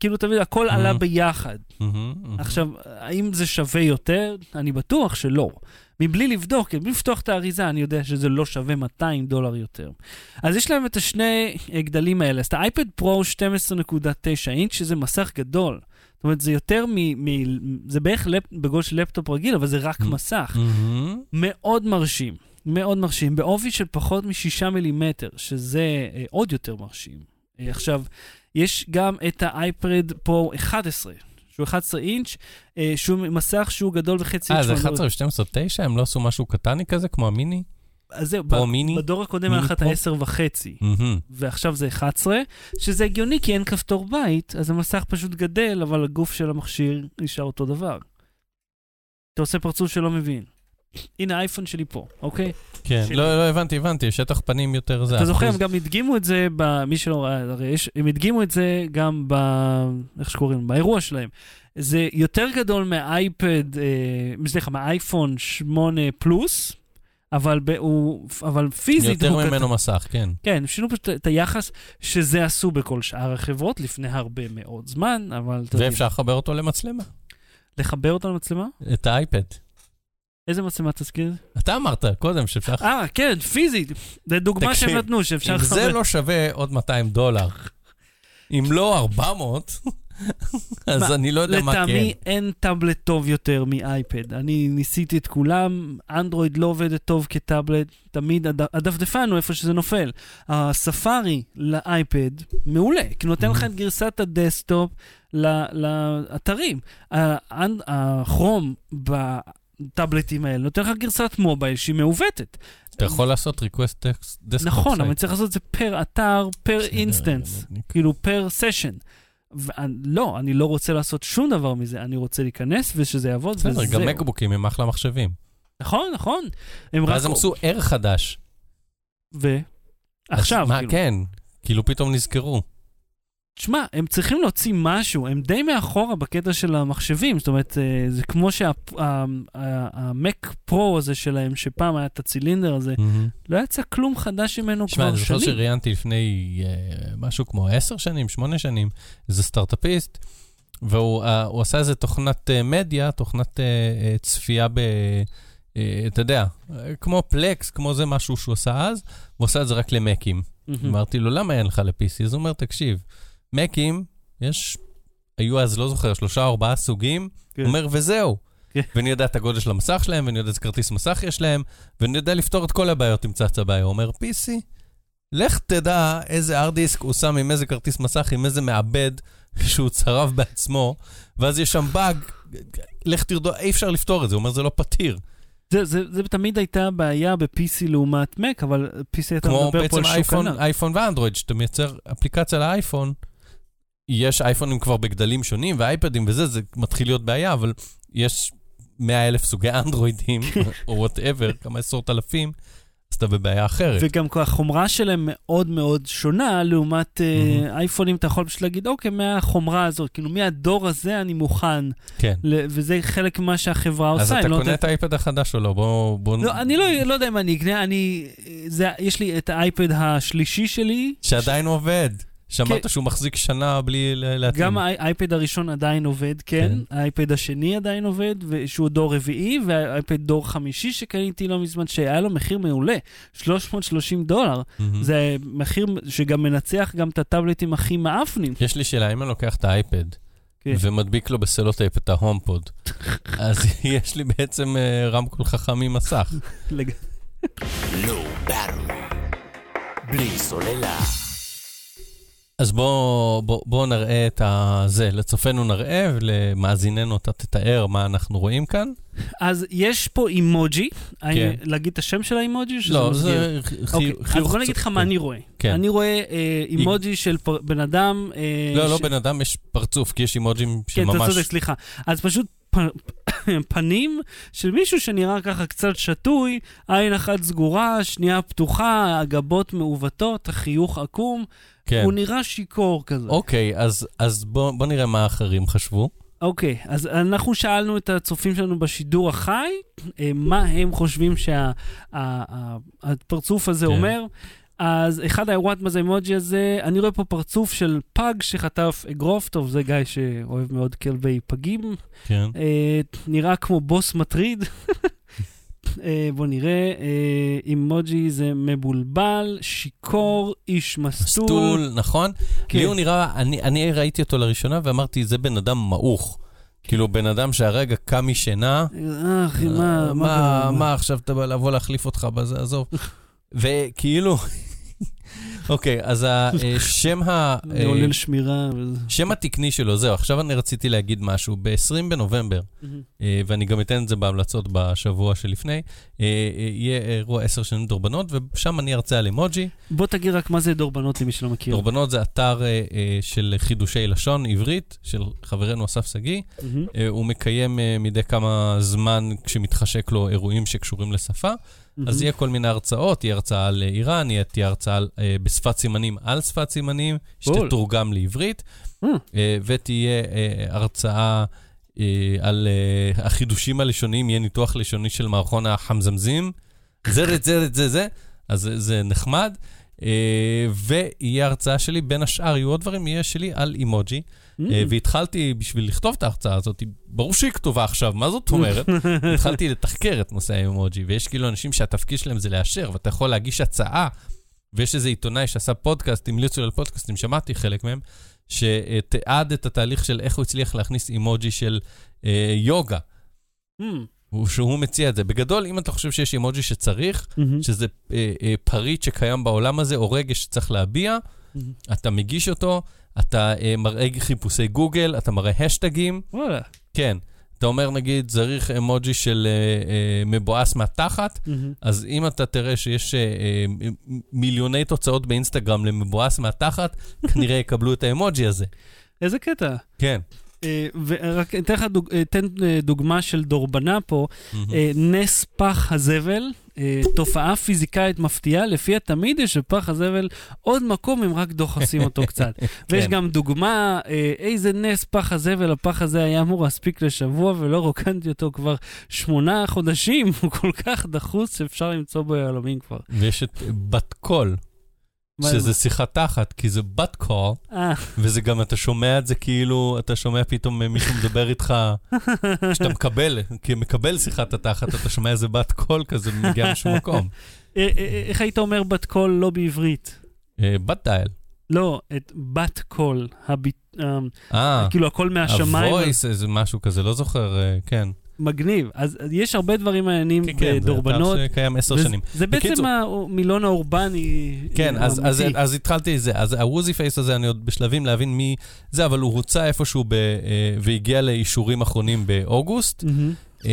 כאילו, תמיד הכל Mhm. עלה ביחד. מהמם, מהמם. עכשיו, האם זה שווה יותר? אני בטוח שלא. מבלי לבדוק, כן, בלי לפתוח את האריזה, אני יודע שזה לא שווה 200 דולר יותר. אז יש להם את השני אה, גדלים האלה. אז את האייפד פרו 12.9 אינץ', שזה מסך גדול. זאת אומרת, זה יותר מ... מ זה בערך לפ, בגודל של לפטופ רגיל, אבל זה רק Mm. מסך. מהמם. מאוד מרשים, מאוד מרשים, בעובי של פחות מ-6 מילימטר, שזה אה, עוד יותר מרשים. אה, עכשיו, יש גם את האייפרד פרו 11, שהוא 11 אינץ', אה, שהוא מסך שהוא גדול בחצי אה, זה אינץ'. 11 ו-12 9? הם לא עשו משהו קטני כזה, כמו המיני? אז זהו, פרו ב- מיני? בדור הקודם היה לך את פרו? ה-10 וחצי, מהמם. ועכשיו זה 11, שזה הגיוני כי אין כפתור בית, אז המסך פשוט גדל, אבל הגוף של המכשיר נשאר אותו דבר. אתה עושה פרצוף שלא מבין. הנה האייפון שלי פה, אוקיי? כן, שלי. לא, לא הבנתי, הבנתי, שטח פנים יותר זה. אתה זוכר, הם. גם הדגימו את זה, ב- מי שלא ראה, הרי יש, הם הדגימו את זה גם ב... איך שקוראים? באירוע שלהם. זה יותר גדול מהאייפד, אה, סליחה, מהאייפון 8 פלוס, אבל, ב, הוא, אבל פיזית יותר ממנו מסך, כן. כן, שינו פשוט את היחס שזה עשו בכל שאר החברות לפני הרבה מאוד זמן, אבל ואפשר לחבר אותו למצלמה, לחבר אותו למצלמה? את האייפד. איזה מצלמה תזכיר? אתה אמרת קודם שאפשר... אה, כן, פיזית. זה דוגמה שהם נתנו, שאפשר אם לחבר. זה לא שווה עוד 200 דולר, אם לא 400, אז אני לא יודע מה כן. לטעמי אין טאבלט טוב יותר מאייפד. אני ניסיתי את כולם, אנדרואיד לא עובדת טוב כטאבלט, תמיד הד- הדפדפן הוא איפה שזה נופל. הספארי לאייפד מעולה, כי נותן לך את גרסת הדסקטופ ל- לאתרים. הכרום בטאבלטים האלה נותן לך גרסת מובייל שהיא מעוותת. אתה יכול לעשות request desktop נכון, אבל צריך לעשות את זה פר אתר, פר בסדר, instance. אני- כאילו פר session. לא, אני לא רוצה לעשות שום דבר מזה, אני רוצה להיכנס ושזה יעבוד בסדר, וזהו. גם מקבוקים הם אחלה מחשבים. נכון, נכון. הם. ואז הם עשו ער חדש. ו? עכשיו, כאילו. כן, כאילו פתאום נזכרו. תשמע, הם צריכים להוציא משהו, הם די מאחורה בקטע של המחשבים, זאת אומרת, אה, זה כמו שהמק פרו הזה שלהם, שפעם היה את הצילינדר הזה, לא יצא כלום חדש ממנו תשמע, כבר אני זוכר שנים. שראיינתי לפני אה, משהו כמו עשר שנים, שמונה שנים, איזה סטארט-אפיסט, והוא הוא עשה איזה תוכנת אה, מדיה, תוכנת צפייה ב... אתה יודע, כמו פלקס, כמו זה משהו שהוא עשה אז, הוא עשה את זה רק למקים. מהמם. אמרתי לו, למה אין לך ל-PC? אז הוא אומר, תקשיב, מקים, יש, היו אז, לא זוכר, שלושה או ארבעה סוגים, כן. אומר, וזהו. כן. ואני יודע את הגודל של המסך שלהם, ואני יודע איזה כרטיס מסך יש להם, ואני יודע לפתור את כל הבעיות עם צצה בעיה. הוא אומר, PC, לך תדע איזה הרד דיסק הוא שם עם איזה כרטיס מסך, עם איזה מעבד שהוא צרב בעצמו, ואז יש שם באג, לך תדע, אי אפשר לפתור את זה. הוא אומר, זה לא פתיר. זה, זה, זה תמיד הייתה בעיה ב-PC לעומת Mac, אבל PC אתה כמו מדבר פה בעצם על שוק ענק. אייפון ואנדרואיד, שאתה מייצר אפליקציה לאייפון, יש אייפונים כבר בגדלים שונים, ואייפדים וזה, זה מתחיל להיות בעיה, אבל יש 100 אלף סוגי אנדרואידים, <laughs> או whatever, כמה עשרות אלפים, אז אתה בבעיה אחרת. וגם החומרה שלהם מאוד מאוד שונה, לעומת מהמם. אייפונים, אתה יכול פשוט להגיד, אוקיי, מהחומרה הזאת, כאילו, מהדור הזה אני מוכן, כן. ל- וזה חלק ממה שהחברה עושה. אז אתה לא קונה נותנת- את האייפד החדש או לא? בוא... בוא... לא, אני לא, לא יודע אם אני אקנה, אני... זה, יש לי את האייפד השלישי שלי. שעדיין עובד. שמעת כן. שהוא מחזיק שנה בלי ל- להתאים. גם האי- האייפד הראשון עדיין עובד, כן. כן. האייפד השני עדיין עובד, שהוא דור רביעי, והאייפד דור חמישי שקניתי לא מזמן, שהיה לו מחיר מעולה, 330 דולר. זה מחיר שגם מנצח גם את הטאבלטים הכי מאפנים. יש לי שאלה, אם אני לוקח את האייפד, כן. ומדביק לו בסלוטייפ את ההומפוד. <laughs> אז <laughs> יש לי בעצם אה, רמקול חכם עם מסך. בלי סוללה. אז בואו בוא, בוא נראה את זה, לצופינו נראה ולמאזיננו אתה תתאר מה אנחנו רואים כאן. אז יש פה אימוג'י, כן. להגיד את השם של האימוג'י? לא? זה אוקיי, חיוך... אז בוא נגיד לך מה אני רואה. כן. אני רואה אה, אימוג'י של פר- בן אדם... אה, לא, לא ש- בן אדם, יש פרצוף, כי יש אימוג'ים כן, אתה שממש... צודק, סליחה. אז פשוט פ- <coughs> פנים של מישהו שנראה ככה קצת שתוי, עין אחת סגורה, שנייה פתוחה, הגבות מעוותות, החיוך עקום. כן. הוא נראה שיכור כזה. אוקיי, אז, אז בואו בוא נראה מה האחרים חשבו. אוקיי, אז אנחנו שאלנו את הצופים שלנו בשידור החי, אה, מה הם חושבים שהפרצוף הזה כן. אומר. אז אחד היה וואט מה זה האמוג'י הזה, אני רואה פה פרצוף של פג שחטף אגרוף, טוב, זה גיא שאוהב מאוד כלבי פגים. כן. אה, נראה כמו בוס מטריד. אה, בוא נראה, אה, אימוג'י זה מבולבל, שיכור, איש מסטול. מסטול, נכון? כן. לי הוא נראה, אני, אני ראיתי אותו לראשונה ואמרתי, זה בן אדם מעוך. כאילו, בן אדם שהרגע קם משינה, אחי, מה, אה, מה קרה? מה עכשיו אתה בא לבוא להחליף אותך בזה, עזוב. <laughs> וכאילו, אוקיי, אז השם ה... זה עולה לשמירה. וזה. שם התקני שלו, זהו, עכשיו אני רציתי להגיד משהו. ב-20 בנובמבר, אה, ואני גם אתן את זה בהמלצות בשבוע שלפני, אה, אה, יהיה אירוע 10 שנים דורבנות, ושם אני ארצה על אמוג'י. בוא תגיד רק מה זה דורבנות למי שלא מכיר. דורבנות זה אתר אה, אה, של חידושי לשון עברית, של חברנו אסף שגיא. אה, הוא מקיים אה, מדי כמה זמן, כשמתחשק לו, אירועים שקשורים לשפה. אז יהיה כל מיני הרצאות, תהיה הרצאה על אה, איראן, תהיה הרצאה על, אה, בשפת סימנים על שפת סימנים. שתתורגם לעברית, אה. אה, ותהיה אה, הרצאה אה, על אה, החידושים הלשוניים, יהיה ניתוח לשוני של מערכון החמזמזים, זרת, זה, זה, אז זה- זה נחמד. אה, ויהיה הרצאה שלי, בין השאר יהיו עוד דברים, יהיה שלי על אימוג'י. Mm. אה, והתחלתי, בשביל לכתוב את ההרצאה הזאת, ברור שהיא כתובה עכשיו, מה זאת אומרת? <laughs> התחלתי לתחקר את נושא האימוג'י, ויש כאילו אנשים שהתפקיד שלהם זה לאשר, ואתה יכול להגיש הצעה, ויש איזה עיתונאי שעשה פודקאסט, המליצו לי על פודקאסטים, שמעתי חלק מהם, שתיעד את התהליך של איך הוא הצליח להכניס אימוג'י של אה, יוגה, מהמם. הוא- שהוא מציע את זה. בגדול, אם אתה חושב שיש אימוג'י שצריך, מהמם. שזה אה, אה, פריט שקיים בעולם הזה, או רגש שצריך להביע, מהמם. אתה מגיש אותו, אתה אה, מראה חיפושי גוגל, אתה מראה השטגים, וואלה. כן. אתה אומר, נגיד, צריך אמוג'י של אה, אה, מבואס מהתחת, מהמם. אז אם אתה תראה שיש אה, אה, מיליוני תוצאות באינסטגרם למבואס מהתחת, כנראה יקבלו את האמוג'י הזה. איזה קטע. כן. אה, ורק אתן לך דוג- אתן אה, דוגמה של דורבנה פה, אה, נס פח הזבל, תופעה פיזיקאית מפתיעה, לפיה תמיד יש בפח הזבל עוד מקום אם רק דוחסים אותו קצת. <laughs> ויש כן. גם דוגמה, איזה נס פח הזבל, הפח הזה היה אמור להספיק לשבוע ולא רוקנתי אותו כבר שמונה חודשים, <laughs> הוא כל כך דחוס שאפשר למצוא בו יהלומים כבר. ויש את בת קול, שזה שיחת תחת, כי זה בת קול, אה, וזה גם, אתה שומע את זה כאילו, אתה שומע פתאום אה, מישהו מדבר איתך, שאתה מקבל, כי מקבל שיחת התחת, אתה שומע איזה בת קול כזה מגיע משום מקום. אה, איך היית אומר בת קול לא בעברית? בת דייל. לא, את בת קול, הביט... אה, כאילו הכל מהשמיים, ה voice, איזה משהו כזה, לא זוכר, כן. מגניב. אז יש הרבה דברים מעניינים כן, כן, זה בדורבנות. אתר שקיים עשר וזה- שנים. זה בעצם המילון האורבני כן, אז, אז. אז התחלתי את זה. אז ה woozy face הזה, אני עוד בשלבים להבין מי זה, אבל הוא הוצא איפשהו ב, אה, והגיע לאישורים אחרונים באוגוסט. אה,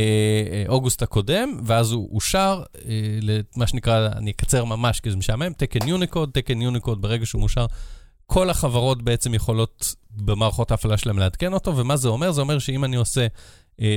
אה, אוגוסט הקודם, ואז הוא אושר אה, למה שנקרא, אני אקצר ממש כי זה משעמם, תקן יוניקוד, תקן יוניקוד ברגע שהוא מאושר. כל החברות בעצם יכולות במערכות ההפעלה שלהם לעדכן אותו, ומה זה אומר? זה אומר שאם אני עושה, אה,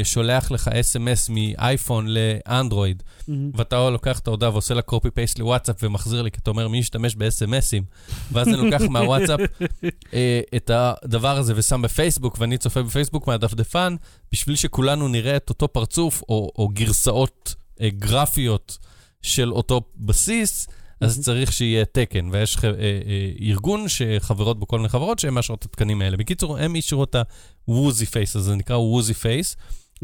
שולח לך אס.אם.אס מאייפון לאנדרואיד, מהמם. ואתה לוקח את ההודעה ועושה לה copy paste לוואטסאפ ומחזיר לי, כי אתה אומר מי ישתמש ב-SMSים, ואז אני לוקח מהוואטסאפ <laughs> אה, את הדבר הזה ושם בפייסבוק, ואני צופה בפייסבוק מהדפדפן, בשביל שכולנו נראה את אותו פרצוף, או, או גרסאות אה, גרפיות של אותו בסיס, אז. צריך שיהיה תקן, ויש אה, אה, ארגון שחברות בו כל מיני חברות שהן מאשרות את התקנים האלה. בקיצור, הם אישרו את ה-Woozy Face, אז זה נקרא Woozy Face.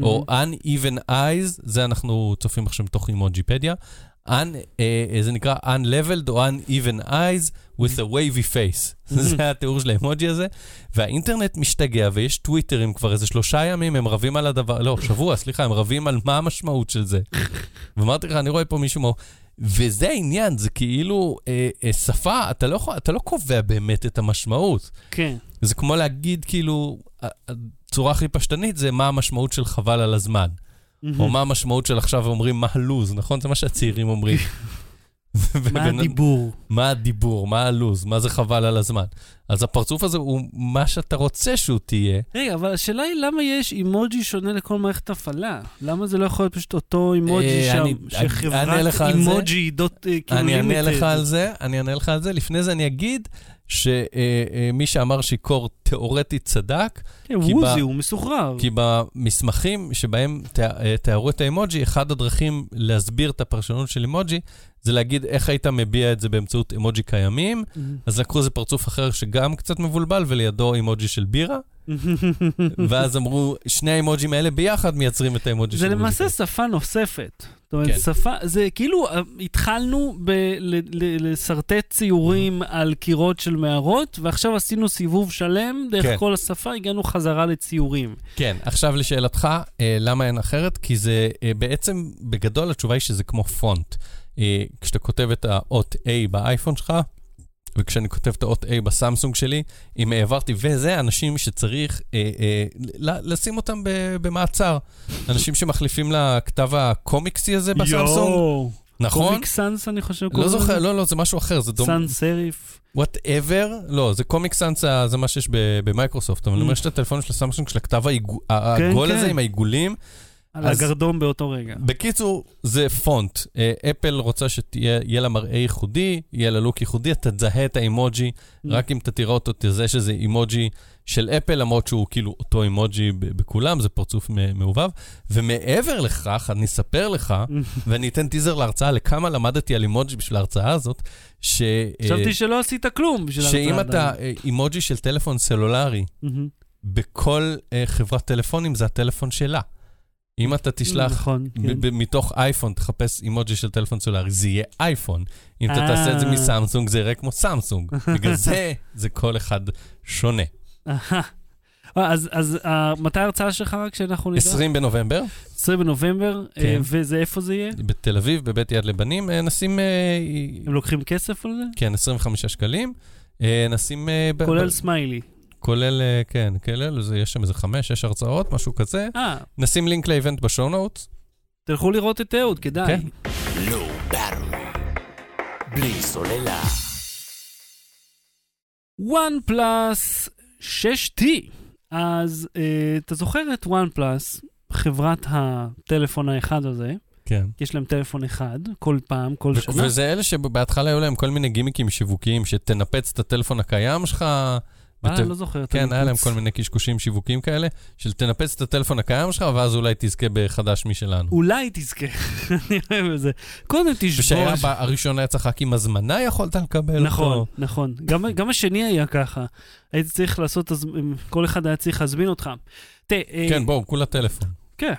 או מהמם. Uneven Eyes, זה אנחנו צופים עכשיו מתוך אימוג'יפדיה. un, אה, זה נקרא unleveled או uneven eyes with a wavy face. <laughs> זה התיאור של האמוג'י הזה. והאינטרנט משתגע, ויש טוויטרים כבר איזה שלושה ימים, הם רבים על הדבר, לא, שבוע, סליחה, הם רבים על מה המשמעות של זה. <laughs> ואמרתי לך, אני רואה פה מישהו מה... וזה העניין, זה כאילו אה, אה, שפה, אתה לא, אתה לא קובע באמת את המשמעות. כן. זה כמו להגיד, כאילו, הצורה הכי פשטנית זה מה המשמעות של חבל על הזמן. או מה המשמעות של עכשיו אומרים מה הלו"ז, נכון? זה מה שהצעירים אומרים. <laughs> מה הדיבור? מה הדיבור, מה הלו"ז, מה זה חבל על הזמן. אז הפרצוף הזה הוא מה שאתה רוצה שהוא תהיה. רגע, אבל השאלה היא למה יש אימוג'י שונה לכל מערכת הפעלה? למה זה לא יכול להיות פשוט אותו אימוג'י אה, אענה שחברת. אימוג'י דוט אה, כאילו אני אענה? לך על זה, אני אענה לך על זה. לפני זה אני אגיד שמי שאמר שיכור תיאורטית צדק, כן, כי ווזי, ב- הוא מסוחרר. כי במסמכים שבהם אה, תיארו את האמוג'י, אחד הדרכים להסביר את הפרשנות של אמוג'י, זה להגיד איך היית מביע את זה באמצעות אמוג'י קיימים. אז לקחו איזה פרצוף אחר שגם קצת מבולבל, ולידו אמוג'י של בירה, <laughs> ואז אמרו, שני האמוג'ים האלה ביחד מייצרים את האמוג'י של זה אמוג'י. למעשה שפה נוספת. זאת אומרת, כן. שפה, זה כאילו, אה, התחלנו לשרטט ציורים על קירות של מערות, ועכשיו עשינו סיבוב שלם, דרך כן. כל השפה הגענו חזרה לציורים. כן, עכשיו לשאלתך, אה, למה אין אחרת? כי זה אה, בעצם, בגדול התשובה היא שזה כמו פונט. כשאתה כותב את האות A באייפון שלך, וכשאני כותב את האות A בסמסונג שלי, אם העברתי וזה, אנשים שצריך אה, אה, לשים אותם ב- במעצר. אנשים שמחליפים לכתב הקומיקסי הזה בסמסונג, יואו. נכון? Comic Sans, אני חושב. לא זוכר? לא, לא, זה משהו אחר, זה דומה. sans serif. whatever, לא, זה Comic Sans, אה, זה מה שיש במייקרוסופט, אבל אני אומר Mm. שיש את הטלפון של הסמסונג של הכתב העגול הזה כן. עם העיגולים. על אז- הגרדום באותו רגע. בקיצור, זה פונט. אה, אפל רוצה שיהיה לה מראה ייחודי, יהיה לה לוק ייחודי, אתה תזהה את האימוג'י, Mm. רק אם אתה תראה אותו, תזהה שזה אימוג'י של אפל, למרות שהוא כאילו אותו אימוג'י בכולם, זה פרצוף מעובב. ומעבר לכך, אני אספר לך, <laughs> ואני אתן טיזר להרצאה לכמה למדתי על אימוג'י בשביל ההרצאה הזאת, ש... אה, חשבתי שלא עשית כלום בשביל ההרצאה. שאם אתה. אה, אימוג'י של טלפון סלולרי, מהמם. בכל חברת טלפונים זה הטלפון שלה. אם אתה תשלח נכון, כן. מתוך אייפון, תחפש אימוג'י של טלפון סולארי, זה יהיה אייפון. אם אתה אה. תעשה את זה מסמסונג, זה יראה כמו סמסונג. <laughs> בגלל זה, זה כל אחד שונה. אה, אז, אז אה, מתי ההרצאה שלך רק שאנחנו נדע? 20 בנובמבר, 20 בנובמבר, כן. וזה איפה זה יהיה? בתל אביב, בבית יד לבנים, אה, נשים, אה, הם לוקחים כסף על זה? כן, 25 שקלים. אה, נשים... ב- כולל ב- סמיילי. כולל, אה, כן, כולל, זה- יש שם איזה חמש, שש הרצאות, משהו כזה. אה, נשים לינק ל event ב show. תלכו לראות את אהוד, כדאי. כן. לא. בלי סוללה. OnePlus 6T. אז אה, אתה זוכר את OnePlus, חברת הטלפון האחד הזה, כן. יש להם טלפון אחד, כל פעם, כל ו- שנה. וזה אלה שבהתחלה היו להם כל מיני גימיקים שיווקיים, שתנפץ את הטלפון הקיים שלך. אה, ות- לא זוכר. כן, היה להם. כל מיני קשקושים שיווקיים כאלה, של תנפץ את הטלפון הקיים שלך, ואז אולי תזכה בחדש משלנו. אולי תזכה, <laughs> אני אוהב את זה. קודם תשבור. ושהיה הראשון היה צריך רק עם הזמנה יכולת לקבל נכון, אותו. נכון. גם, גם השני היה ככה. הייתי צריך לעשות, כל אחד היה צריך להזמין אותך. אה, כן, בואו, כולה טלפון. כן.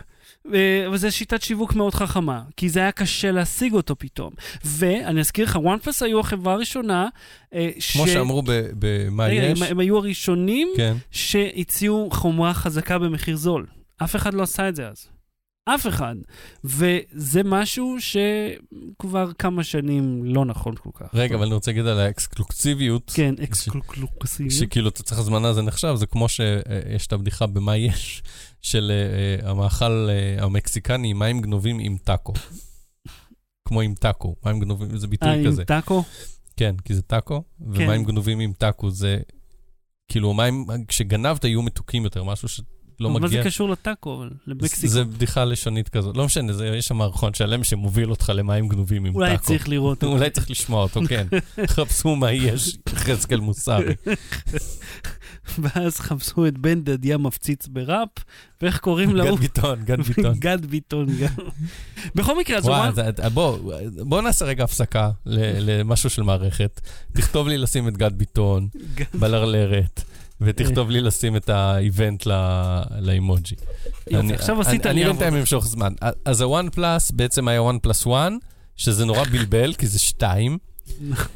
אה, אבל זו שיטת שיווק מאוד חכמה, כי זה היה קשה להשיג אותו פתאום. ואני אזכיר לך, וואן פלוס היו החברה הראשונה, אה, ש... כמו שאמרו במה יש. הם, הם היו הראשונים כן. שהציעו חומרה חזקה במחיר זול. אף אחד לא עשה את זה אז. אף אחד. וזה משהו שכבר כמה שנים לא נכון כל כך. רגע, אבל אני רוצה להגיד על האקסקלוסיביות. כן, אקסקלוקסיבי. שכאילו אתה צריך הזמנה זה נחשב, זה כמו שיש את הבדיחה במה יש, של אה, אה, המאכל אה, המקסיקני עם מים גנובים עם טאקו. כמו עם טאקו, מים גנובים, זה אה, ביטוי עם כזה. טאקו? כן, כי זה טאקו, כן. ומים גנובים עם טאקו זה, כאילו מים, כשגנבת יהיו מתוקים יותר, משהו שלא מה זה מגיע. קשור לטאקו, אבל? למקסיקו. זה בדיחה לשונית כזאת, לא משנה, זה, יש שם מערכון שלם שמוביל אותך למים גנובים עם אולי טאקו. צריך לראות אותו. <laughs> אולי צריך לשמוע אותו, כן. <laughs> חפשו מה יש, חזקאל מוסרי. <laughs> ואז חפשו את בן דדיה מפציץ בראפ, ואיך קוראים גד להוא? ביטון, גד <laughs> ביטון. גד ביטון גם. בכל מקרה, אז One... זה- בוא, בוא נעשה רגע הפסקה למשהו של מערכת. תכתוב לי לשים את גד ביטון בלרלרת, ותכתוב לי לשים את ה event לאימוג'י. יופי, אני- עכשיו אני- עשית אני לי בינתיים עבודה. אמשוך זמן. אז ה OnePlus בעצם היה OnePlus One, שזה נורא בלבל, כי זה שתיים,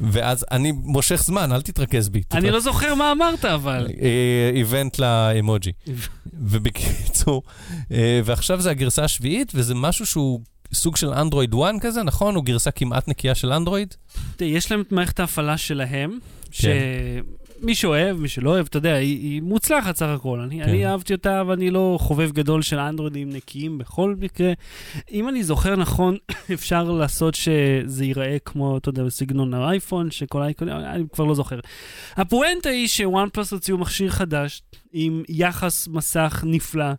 ואז אני מושך זמן, אל תתרכז בי. אני לא זוכר מה אמרת, אבל. אה, איבנט לאמוג'י. ובקיצור, אה, ועכשיו זה הגרסה השביעית, וזה משהו שהוא סוג של אנדרואיד 1 כזה, נכון? הוא גרסה כמעט נקייה של אנדרואיד? יש להם את מערכת ההפעלה שלהם, כן. שמי שאוהב, מי שלא אוהב, אתה יודע, היא, היא מוצלחת סך הכל. אני, כן. אני אהבתי אותה, ואני לא חובב גדול של אנדרואידים נקיים בכל מקרה. אם אני זוכר נכון, <coughs> אפשר לעשות שזה ייראה כמו, אתה יודע, בסגנון האייפון, שכל האייקונים, אני כבר לא זוכר. הפואנטה היא שוואן פלוס הוציאו מכשיר חדש, עם יחס מסך נפלא.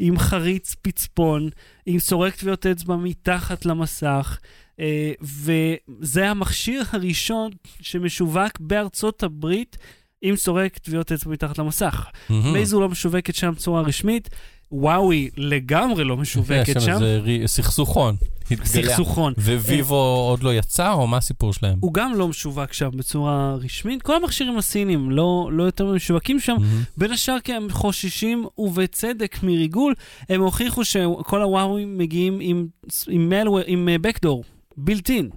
עם חריץ פצפון, עם סורק טביעות אצבע מתחת למסך, אה, וזה המכשיר הראשון שמשווק בארצות הברית עם סורק טביעות אצבע מתחת למסך. מהמם. מייזו לא משווקת שם בצורה רשמית, וואוי לגמרי לא משווקת יש שם. רי- סכסוכון. סכסוכון. וויבו עוד לא יצא, או מה הסיפור שלהם? הוא גם לא משווק שם בצורה רשמית. כל המכשירים הסינים לא, לא יותר משווקים שם. מהמם. בין השאר כי הם חוששים, ובצדק, מריגול. הם הוכיחו שכל הוואווים מגיעים עם, עם, מלוור, עם בקדור, בילטין.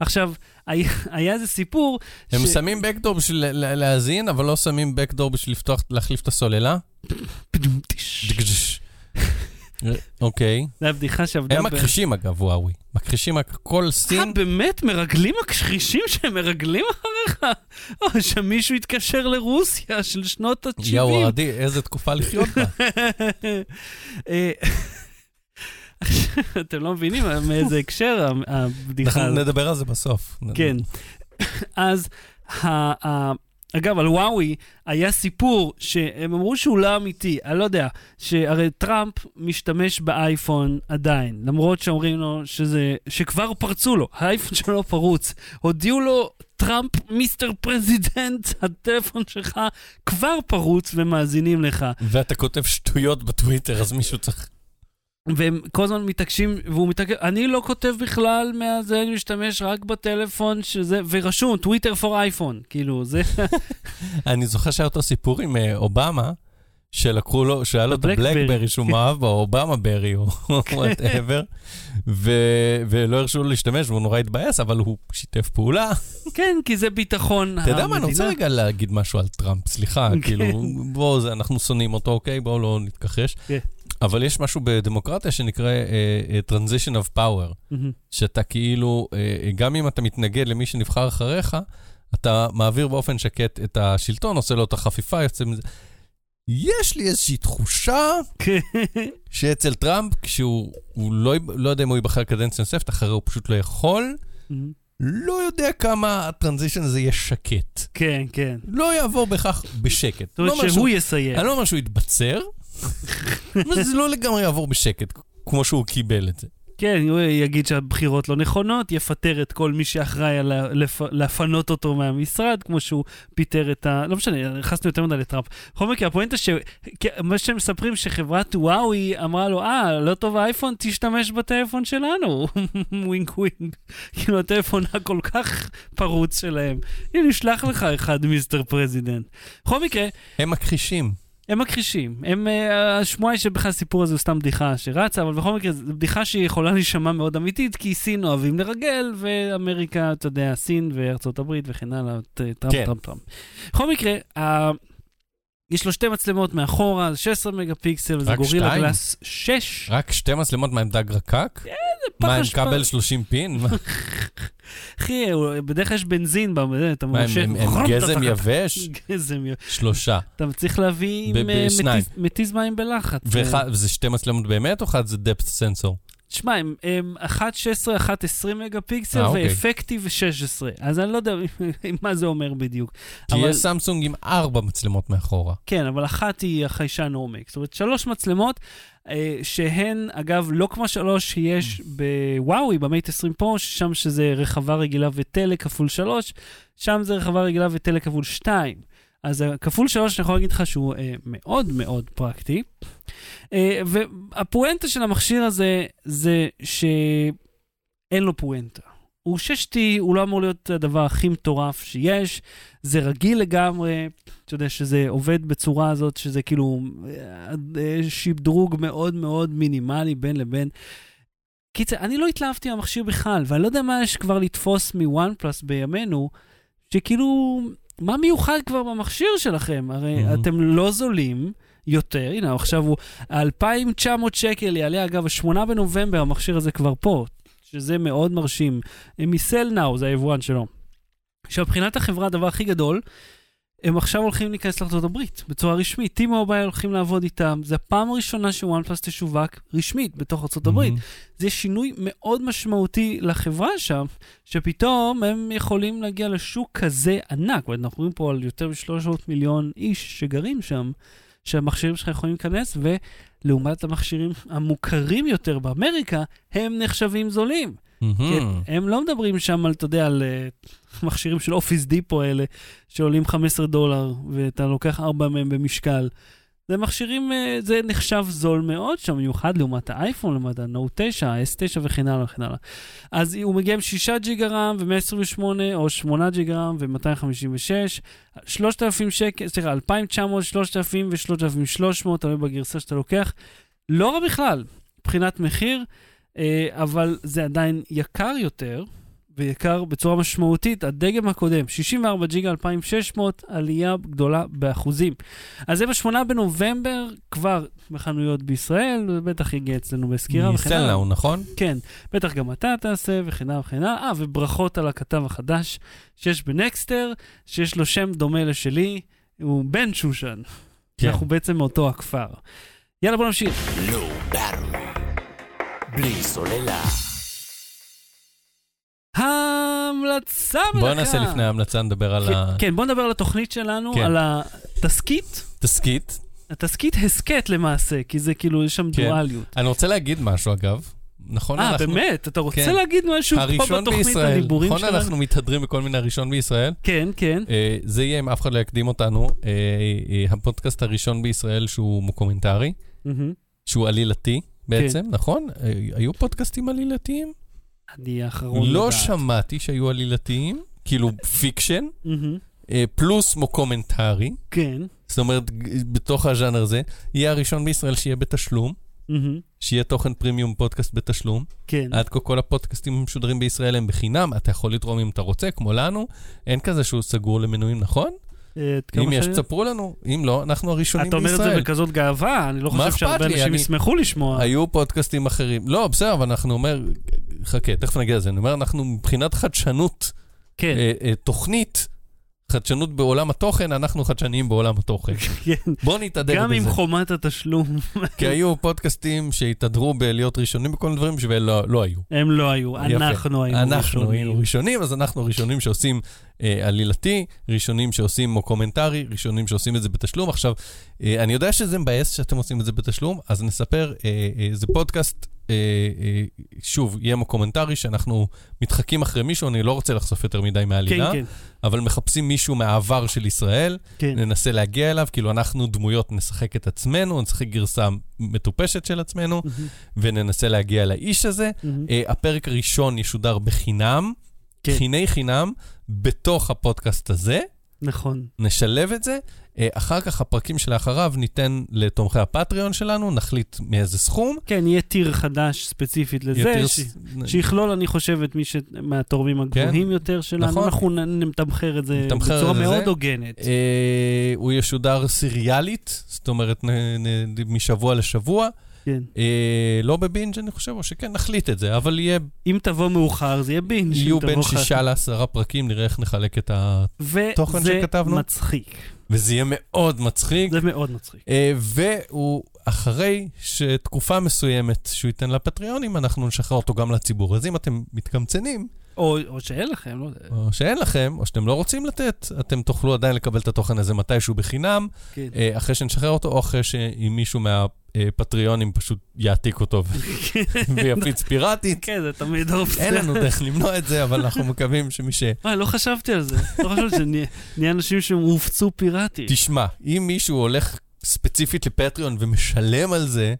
עכשיו, היה, היה איזה סיפור... הם ש- שמים בקדור בשביל להאזין, אבל לא שמים בקדור בשביל לפתוח, להחליף את הסוללה? אוקיי. זו הבדיחה שעבדה... הם מכחישים אגב, וואוי. מכחישים הכ- כל אה, סין. באמת? מרגלים מכחישים שהם מרגלים אחריך? או שמישהו התקשר לרוסיה של שנות ה-70. יואו, עדי, איזה תקופה לחיות בה. <laughs> אה, <laughs> אתם לא מבינים מאיזה הקשר הבדיחה הזאת. נדבר על זה בסוף. כן. אז, אגב, על וואוי היה סיפור שהם אמרו שהוא לא אמיתי, אני לא יודע, שהרי טראמפ משתמש באייפון עדיין, למרות שאומרים לו שזה, שכבר פרצו לו, האייפון שלו פרוץ. הודיעו לו, טראמפ, Mister President, הטלפון שלך כבר פרוץ ומאזינים לך. ואתה כותב שטויות בטוויטר, אז מישהו צריך... והם כל הזמן מתעקשים, והוא מתעקש, אני לא כותב בכלל מהזה, אני משתמש רק בטלפון שזה, ורשום, Twitter for iPhone, כאילו, זה, <laughs> אני זוכר שהיה אותו סיפור עם אה, אובמה, שלקחו לו, שהיה לו את הבלקברי. שהוא מאהב בו, ObamaBerry או <laughs> whatever, ולא הרשו לו להשתמש והוא נורא התבאס, אבל הוא שיתף פעולה. <laughs> כן, כי זה ביטחון אתה יודע מה, אני רוצה המדינה. רגע להגיד משהו על טראמפ, סליחה, כן. כאילו, בואו, אנחנו שונאים אותו, אוקיי? בואו לא נתכחש. אבל יש משהו בדמוקרטיה שנקרא אה, Transition of Power, מהמם. שאתה כאילו, אה, גם אם אתה מתנגד למי שנבחר אחריך, אתה מעביר באופן שקט את השלטון, עושה לו את החפיפה, יוצא מזה. יש לי איזושהי תחושה. <laughs> שאצל טראמפ, כשהוא הוא לא, לא יודע אם הוא ייבחר קדנציה נוספת, אחרי הוא פשוט לא יכול, מהמם. לא יודע כמה הטרנזישן הזה יהיה שקט. כן, כן. לא יעבור בכך בשקט. זאת אומרת לא שהוא שהוא- יסיים. אני לא אומר שהוא יתבצר, זה לא לגמרי יעבור בשקט, כמו שהוא קיבל את זה. כן, הוא יגיד שהבחירות לא נכונות, יפטר את כל מי שאחראי על לפ- לפנות אותו מהמשרד, כמו שהוא פיטר את ה... לא משנה, נכנסנו יותר מדי לטראמפ. בכל מקרה, הפואנטה ש... מה שהם מספרים, שחברת וואוי אמרה לו, אה, לא טוב האייפון, תשתמש בטלפון שלנו. <laughs> wink wink. כאילו, הטלפון הכל כך פרוץ שלהם. הנה, נשלח לך אחד, Mister President. בכל מקרה, הם מכחישים. הם מכחישים. הם, אה, השמועה היא שבכלל הסיפור הזה הוא סתם בדיחה שרצה, אבל בכל מקרה, זו בדיחה שהיא יכולה להישמע מאוד אמיתית, כי סין אוהבים לרגל, ואמריקה, אתה יודע, סין וארצות הברית וכן הלאה, טראמפ, כן. טראמפ, טראמפ. בכל מקרה. יש לו שתי מצלמות מאחורה, זה 16 מגה פיקסל, זה גורילה? גלאס 6. רק שתי מצלמות מה עם דג רקק? פח מה עם אשפה. כבל 30 פין? מה, אחי, בדרך כלל יש בנזין, אתה מה, הם הם חרום, גזם יבש? גזם יבש. שלושה. אתה צריך להביא עם אה. מתיז- מים בלחץ. וזה שתי מצלמות באמת, או אחד זה depth sensor? תשמע, הם, הם 1.16, 1.20 מגה פיקסל, אה, אוקיי. ואפקטיב 16. אז אני לא יודע <laughs> מה זה אומר בדיוק. כי אבל- יש סמסונג עם ארבע מצלמות מאחורה. כן, אבל אחת היא החיישן עומק. זאת אומרת, שלוש מצלמות, אה, שהן, אגב, לא כמו שלוש שיש בוואוי, במייט 20 פה, ששם שזה רחבה רגילה וטלה כפול שלוש, שם זה רחבה רגילה וטלה כפול שתיים. אז כפול שלוש, אני יכול להגיד לך שהוא אה, מאוד מאוד פרקטי. אה, והפואנטה של המכשיר הזה, זה שאין לו פואנטה. הוא 6T, הוא לא אמור להיות הדבר הכי מטורף שיש, זה רגיל לגמרי, אתה יודע שזה עובד בצורה הזאת, שזה כאילו אה, אה, שדרוג מאוד מאוד מינימלי בין לבין. קיצר, אני לא התלהבתי מהמכשיר בכלל, ואני לא יודע מה יש כבר לתפוס מוואן פלוס בימינו, שכאילו, מה מיוחד כבר במכשיר שלכם? הרי Mhm. אתם לא זולים יותר, הנה עכשיו הוא 2,900 שקל יעלה, אגב, ה-8 בנובמבר המכשיר הזה כבר פה, שזה מאוד מרשים. מסלנאו, זה היבואן שלו. עכשיו, מבחינת החברה, הדבר הכי גדול, הם עכשיו הולכים להיכנס לארצות הברית בצורה רשמית. T-Mobile הולכים לעבוד איתם, זה הפעם הראשונה שוואן פלוס תשווק רשמית בתוך ארצות הברית. זה שינוי מאוד משמעותי לחברה שם, שפתאום הם יכולים להגיע לשוק כזה ענק. ואנחנו מדברים פה על יותר מ-300 מיליון איש שגרים שם, שהמכשירים שלך יכולים להיכנס, ולעומת המכשירים המוכרים יותר באמריקה, הם נחשבים זולים. הם לא מדברים שם על, אתה יודע, על אה, מכשירים של אופיס דיפו האלה, שעולים 15 דולר, ואתה לוקח 4 מהם במשקל. זה מכשירים, אה, זה נחשב זול מאוד שם, במיוחד לעומת האייפון, לעומת ה-Note 9, ה-S9 וכן הלאה וכן הלאה. אז הוא מגיע עם 6 ג'יגה רם ו-128, או 8 ג'יגה רם ו-256, 3,000 שקל, סליחה, 2,900, 3,000 ו-3,300, תלוי בגרסה שאתה לוקח. לא רע בכלל, מבחינת מחיר. אה, אבל זה עדיין יקר יותר, ויקר בצורה משמעותית. הדגם הקודם, 64 ג'יגה 2600, עלייה גדולה באחוזים. אז זה ב-8 בנובמבר, כבר בחנויות בישראל, ובטח יגיע אצלנו בסקירה וכן הלאה. מסלנאו, נכון? כן, בטח גם אתה תעשה וכן הלאה וכן הלאה. אה, וברכות על הכתב החדש שיש בנקסטר, שיש לו שם דומה לשלי, הוא בן שושן. כן. אנחנו בעצם מאותו הכפר. יאללה, בוא נמשיך. לא ברור. בלי סוללה. ההמלצה מלכה. בוא נעשה לפני ההמלצה, נדבר על כן, כן, בוא נדבר על התוכנית שלנו, כן. על התסכית. התסכית. התסכית הסכת למעשה, כי זה כאילו, יש שם כן. דואליות. אני רוצה להגיד משהו, אגב. נכון, אה, אנחנו... באמת? אתה רוצה כן. להגיד משהו פה בתוכנית בישראל, הדיבורים נכון שלנו? אנחנו מתהדרים בכל מיני הראשון בישראל? כן, כן. אה, זה יהיה, אם אף אחד לא יקדים אותנו, אה, אה, הפודקאסט הראשון בישראל שהוא מוקומנטרי, מהמם. שהוא עלילתי בעצם, כן. נכון? אה, היו פודקאסטים עלילתיים? אני האחרון לא לדעת. שמעתי שהיו עלילתיים, כאילו fiction. אה, פלוס מוקומנטרי, כן. זאת אומרת, בתוך הז'אנר הזה, יהיה הראשון בישראל שיהיה בתשלום. שיהיה תוכן פרימיום פודקאסט בתשלום. כן. עד כה כל הפודקאסטים המשודרים בישראל הם בחינם, אתה יכול לתרום אם אתה רוצה, כמו לנו. אין כזה שהוא סגור למנויים, נכון? אה, אם יש, תספרו לנו. אם לא, אנחנו הראשונים אתה אומר את זה בישראל. בכזאת גאווה, אני לא חושב שהרבה? אנשים ישמחו לשמוע. היו פודקאסטים אחרים. לא, בסדר, אבל אנחנו אומר, חכה, תכף נגיע לזה. אני אומר, אנחנו מבחינת חדשנות, כן, אה, אה, תוכנית, חדשנות בעולם התוכן, אנחנו חדשניים בעולם התוכן. <laughs> כן. בואו נתהדר גם עם בזה. חומת התשלום, <laughs> כי היו פודקאסטים שהתהדרו בלהיות ראשונים בכל מיני דברים שלא לא היו. הם לא היו. אנחנו היינו אנחנו היינו ראשונים. ראשונים, אז אנחנו הראשונים שעושים אה, עלילתי, ראשונים שעושים מוקומנטרי, ראשונים שעושים את זה בתשלום. עכשיו, אה, אני יודע שזה מבאס שאתם עושים את זה בתשלום, אז נספר, אה, אה, זה פודקאסט, אה, אה, שוב, יהיה מוקומנטרי, שאנחנו מתחקים אחרי מישהו, אני לא רוצה לחשוף יותר מדי כן, מהעלילה, כן, אבל מחפשים מישהו מהעבר של ישראל, כן. ננסה להגיע אליו, כאילו אנחנו דמויות, נשחק את עצמנו, נשחק גרסה מטופשת של עצמנו, מהמם, וננסה להגיע לאיש הזה. מהמם. אה, הפרק הראשון ישודר בחינם, כן. חיני חינם, בתוך הפודקאסט הזה, נכון. נשלב את זה. אה, אחר כך הפרקים שלאחריו ניתן לתומכי הפטריון שלנו, נחליט מאיזה סכום. כן, יהיה טיר חדש ספציפית לזה, יותר ש- שיכלול, אני חושב, את מי ש... מהתורמים הגבוהים יותר שלנו. נכון. אנחנו נתמחר את זה נתמחר בצורה את זה. מאוד הוגנת. אה, הוא ישודר סיריאלית, זאת אומרת, נ, נ, משבוע לשבוע. כן. אה, לא בבינג' אני חושב, או שכן, נחליט את זה, אבל יהיה, אם תבוא מאוחר, זה יהיה בינג'. יהיו בין שישה לעשרה פרקים, נראה איך נחלק את ה... תוכן וזה שכתבנו? מצחיק. וזה יהיה מאוד מצחיק. זה מאוד מצחיק. אה, והוא, אחרי שתקופה מסוימת שהוא ייתן לפטריונים, אנחנו נשחרר אותו גם לציבור. אז אם אתם מתקמצנים, או או שאין לכם, לא יודע. או שאין לכם, או שאתם לא רוצים לתת, אתם תוכלו עדיין לקבל את התוכן הזה מתישהו בחינם, כן. אה, אחרי שנשחרר אותו, או אחרי שאם מישהו מהפטריונים פשוט יעתיק אותו <laughs> ויפיץ פיראטית. כן, זה תמיד אופציה. אין לנו דרך למנוע את זה, אבל אנחנו מקווים שמי ש... וואי, לא חשבתי על זה. לא חשבתי שנהיה נהיה אנשים שהופצו פיראטית. תשמע, אם מישהו הולך ספציפית לפטריון ומשלם על זה,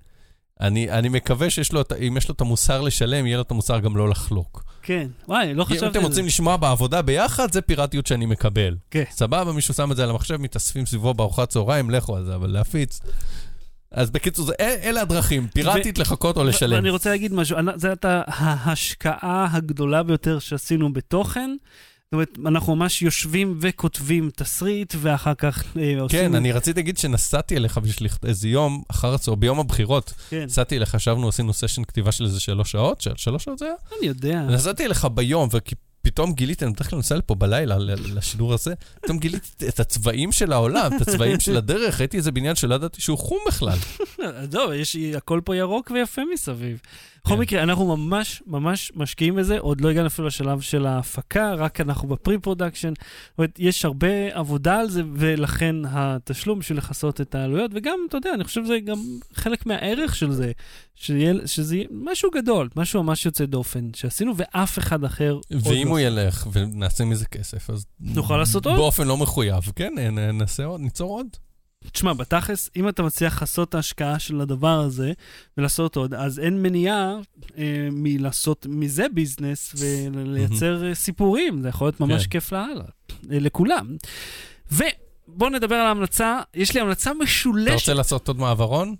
אני, אני מקווה שיש לו, אם יש לו את המוסר לשלם, יהיה לו את המוסר גם לא לחלוק. כן. וואי, לא אם חשבתי אתם על זה. רוצים לשמוע בעבודה ביחד, זה פיראטיות שאני מקבל. כן. סבבה, מישהו שם את זה על המחשב, מתאספים סביבו בארוחת צהריים, לכו על זה, אבל להפיץ, אז בקיצור, זה- אל- אלה הדרכים, פיראטית לחכות או לשלם. ואני רוצה להגיד משהו, זו הייתה ההשקעה הגדולה ביותר שעשינו בתוכן. זאת אומרת, אנחנו ממש יושבים וכותבים תסריט, ואחר כך אה, עושים... כן, אני רציתי להגיד שנסעתי אליך בשביל איזה יום אחר הצהר, ביום הבחירות, כן, נסעתי אליך, ישבנו, עשינו סשן כתיבה של איזה שלוש שעות, של שלוש שעות זה היה? אני יודע. נסעתי אליך ביום, ופתאום גיליתי, אני בדרך כלל נוסע לפה בלילה, לשידור הזה, פתאום גיליתי את הצבעים של העולם, את הצבעים של הדרך, ראיתי איזה בניין שלא ידעתי שהוא חום בכלל. <laughs> לא, יש, הכל פה ירוק ויפה מסביב. בכל כן. מקרה, אנחנו ממש ממש משקיעים בזה, עוד לא הגענו אפילו לשלב של ההפקה, רק אנחנו ב pre-production. זאת אומרת, יש הרבה עבודה על זה, ולכן התשלום בשביל לכסות את העלויות, וגם, אתה יודע, אני חושב שזה גם חלק מהערך של זה, שיהיה, שזה יהיה משהו גדול, משהו ממש יוצא דופן, שעשינו, ואף אחד אחר עוד ואם לא. הוא ילך ונעשה מזה כסף, אז... נוכל לעשות עוד? באופן לא מחויב, כן, נעשה עוד, ניצור עוד. תשמע, בתכלס, אם אתה מצליח לעשות את ההשקעה של הדבר הזה ולעשות עוד, אז אין מניעה אה, מלעשות מזה ביזנס ולייצר אה, סיפורים. זה יכול להיות ממש כן. כיף לאללה, אה, לכולם. ובואו נדבר על ההמלצה. יש לי המלצה אתה משולשת. רוצה לעשות עוד מעברון?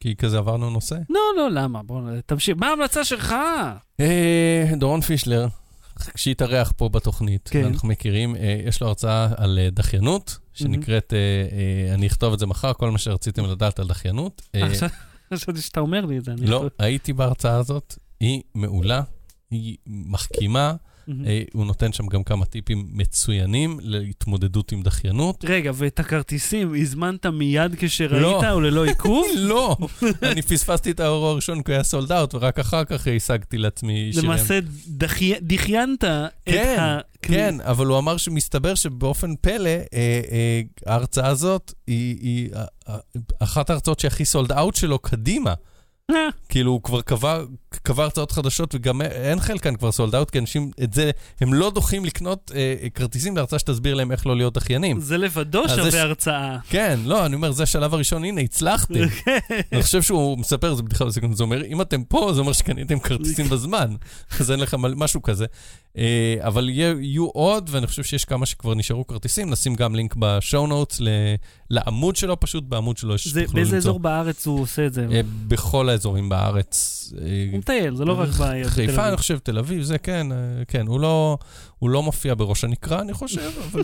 כי כזה עברנו נושא. לא, לא, למה? בואו תמשיך. מה ההמלצה שלך? אה, דורון פישלר, שהתארח פה בתוכנית, כן. אנחנו מכירים, אה, יש לו הרצאה על אה, דחיינות, שנקראת, אה, אה, אני אכתוב את זה מחר, כל מה שרציתם לדעת על דחיינות. אה, עכשיו- חשבתי שאתה אומר לי את זה. לא, הייתי בהרצאה הזאת, היא מעולה, היא מחכימה, אה, הוא נותן שם גם כמה טיפים מצוינים להתמודדות עם דחיינות. רגע, ואת הכרטיסים הזמנת מיד כשראית לא. או ללא עיכוב? <laughs> לא, אני פספסתי את האירוע הראשון כי הוא היה סולד אוט, ורק אחר כך השגתי לעצמי שירים. למעשה דחי- דחיינת כן, את ה... כן, אבל הוא אמר שמסתבר שבאופן פלא, אה, אה, ההרצאה הזאת היא, היא אה, אה, אחת ההרצאות שהכי סולד אאוט שלו קדימה. כאילו, הוא כבר קבע, הרצאות חדשות, וגם אין חלקן כבר סולד אאוט, כי אנשים, את זה, הם לא דוחים לקנות אה, כרטיסים להרצאה שתסביר להם איך לא להיות דחיינים. זה לבדו שווה יש- הרצאה. כן, לא, אני אומר, זה השלב הראשון, הנה, הצלחתם. <laughs> אני חושב שהוא מספר, זה בדיחה, זה זה אומר, אם אתם פה, זה אומר שקניתם כרטיסים בזמן, אז אין על- משהו כזה. אה, אבל יהיו עוד, ואני חושב שיש כמה שכבר נשארו כרטיסים, נשים גם לינק בשואו נוטס לעמוד שלו, פשוט בעמוד שלו יש, זה- תוכלו באיזה למצוא. אזור בארץ הוא עושה את זה? אה, בכל האזורים בארץ. אה, הוא מטייל, זה לא רק בעיר. חיפה, אני. חושב, תל אביב, זה כן, כן, הוא לא, הוא לא מופיע בראש הנקרה, אני חושב, <laughs> אבל...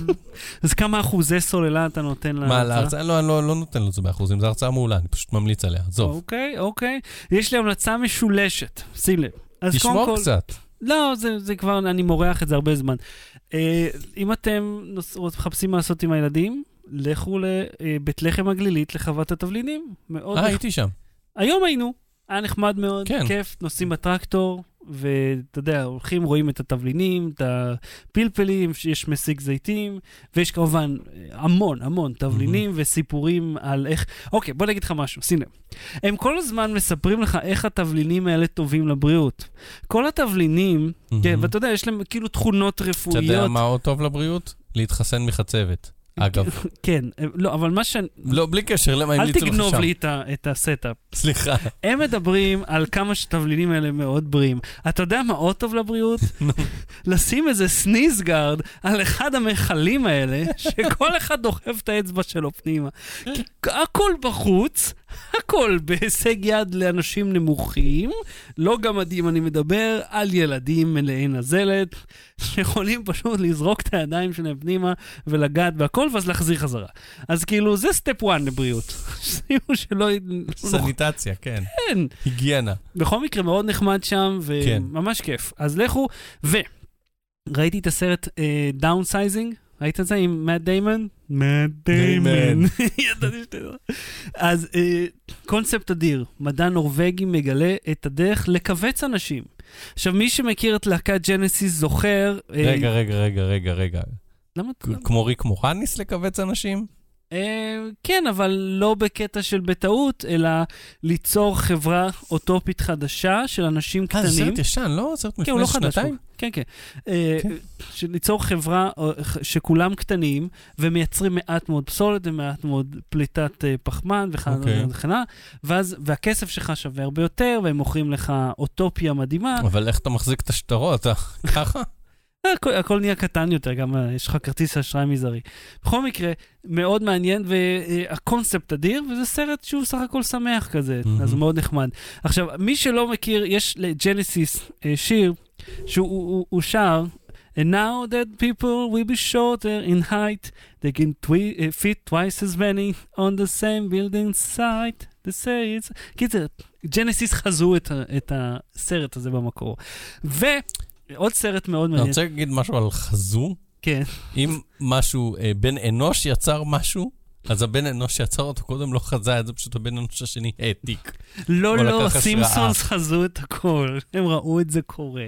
אז כמה אחוזי סוללה אתה נותן מה, להרצאה? להרצאה? לא, אני לא, לא נותן לו את זה באחוזים, זו הרצאה מעולה, אני פשוט ממליץ עליה, עזוב. אוקיי, אוקיי. יש לי המלצה משולשת, שים לב. תשמור כל- קצת. לא, זה, זה כבר, אני מורח את זה הרבה זמן. אה, אם אתם נוס, מחפשים מה לעשות עם הילדים, לכו לבית לחם הגלילית לחוות התבלינים. מאוד אה. הייתי שם. היום היינו, היה נחמד מאוד, כן. כיף, נוסעים בטרקטור, ואתה יודע, הולכים, רואים את התבלינים, את הפלפלים, יש מסיק זיתים, ויש כמובן אה, המון, המון תבלינים וסיפורים על איך... אוקיי, בוא נגיד לך משהו, שים לב. הם כל הזמן מספרים לך איך התבלינים האלה טובים לבריאות. כל התבלינים, כן, מהמם. ואתה יודע, יש להם כאילו תכונות אתה רפואיות. יודע מה עוד טוב לבריאות? להתחסן מחצבת. אגב, <laughs> כן, אה, לא, אבל מה שאני... לא, בלי קשר, למה אל המליצו לך שם? תגנוב לי את את ה setup. סליחה. הם מדברים על כמה שהתבלינים האלה מאוד בריאים. אתה יודע מה עוד טוב לבריאות? <laughs> לשים איזה sneeze guard על אחד המכלים האלה, <laughs> שכל אחד דוחף את האצבע שלו פנימה. כי הכל בחוץ, הכל בהישג יד לאנשים נמוכים, לא גמדים אני מדבר, על ילדים מלאי נזלת, שיכולים פשוט לזרוק את הידיים שלהם פנימה ולגעת בהכל, ואז להחזיר חזרה. אז כאילו, זה step 1 לבריאות. שלא... לא- סניטציה, כן. כן. היגיינה. בכל מקרה, מאוד נחמד שם, כן. וממש כיף. אז לכו, וראיתי את הסרט Downsizing, ראית את זה עם מאט דיימון? מאט דיימון. ידעתי שאתה יודע. אז אה, קונספט אדיר, מדע נורבגי מגלה את הדרך לכווץ אנשים. עכשיו, מי שמכיר את להקת ג'נסיס זוכר... אה, רגע, רגע, רגע, רגע, רגע. למה? כ- כמו ריק מוכניס לכווץ אנשים? אה, כן, אבל לא בקטע של בטעות, אלא ליצור חברה אוטופית חדשה של אנשים אה, קטנים. זה סרט ישן, לא? סרט כן, הוא לא חדש. שנתיים? כן, כן. אה, כן. ליצור חברה אה, שכולם קטנים ומייצרים מעט מאוד פסולת ומעט מאוד פליטת אה, פחמן וכן אוקיי. הלאה וכן הלאה, ואז, והכסף שלך שווה הרבה יותר, והם מוכרים לך אוטופיה מדהימה. אבל איך אתה מחזיק את השטרות? אה? ככה? הכל, הכל נהיה קטן יותר, גם אה, יש לך כרטיס אשראי מזערי. בכל מקרה, מאוד מעניין, והקונספט אדיר, וזה סרט שהוא סך הכל שמח כזה, מהמם. אז הוא מאוד נחמד. עכשיו, מי שלא מכיר, יש לג'נסיס אה, שיר שהוא הוא, הוא שר, And now that people will be shorter in height, they can twi- uh, fit twice as many on the same building site. קיצר, ג'נסיס חזו את, את הסרט הזה במקור. ועוד סרט מאוד אני מעניין. רוצה להגיד משהו על חזו. כן. אם משהו, אה, בן אנוש יצר משהו, אז הבן אנוש שיצר אותו קודם לא חזה את זה, פשוט הבן אנוש השני העתיק. לא, לא, סימפסונס. חזו את הכל. <laughs> הם ראו את זה קורה.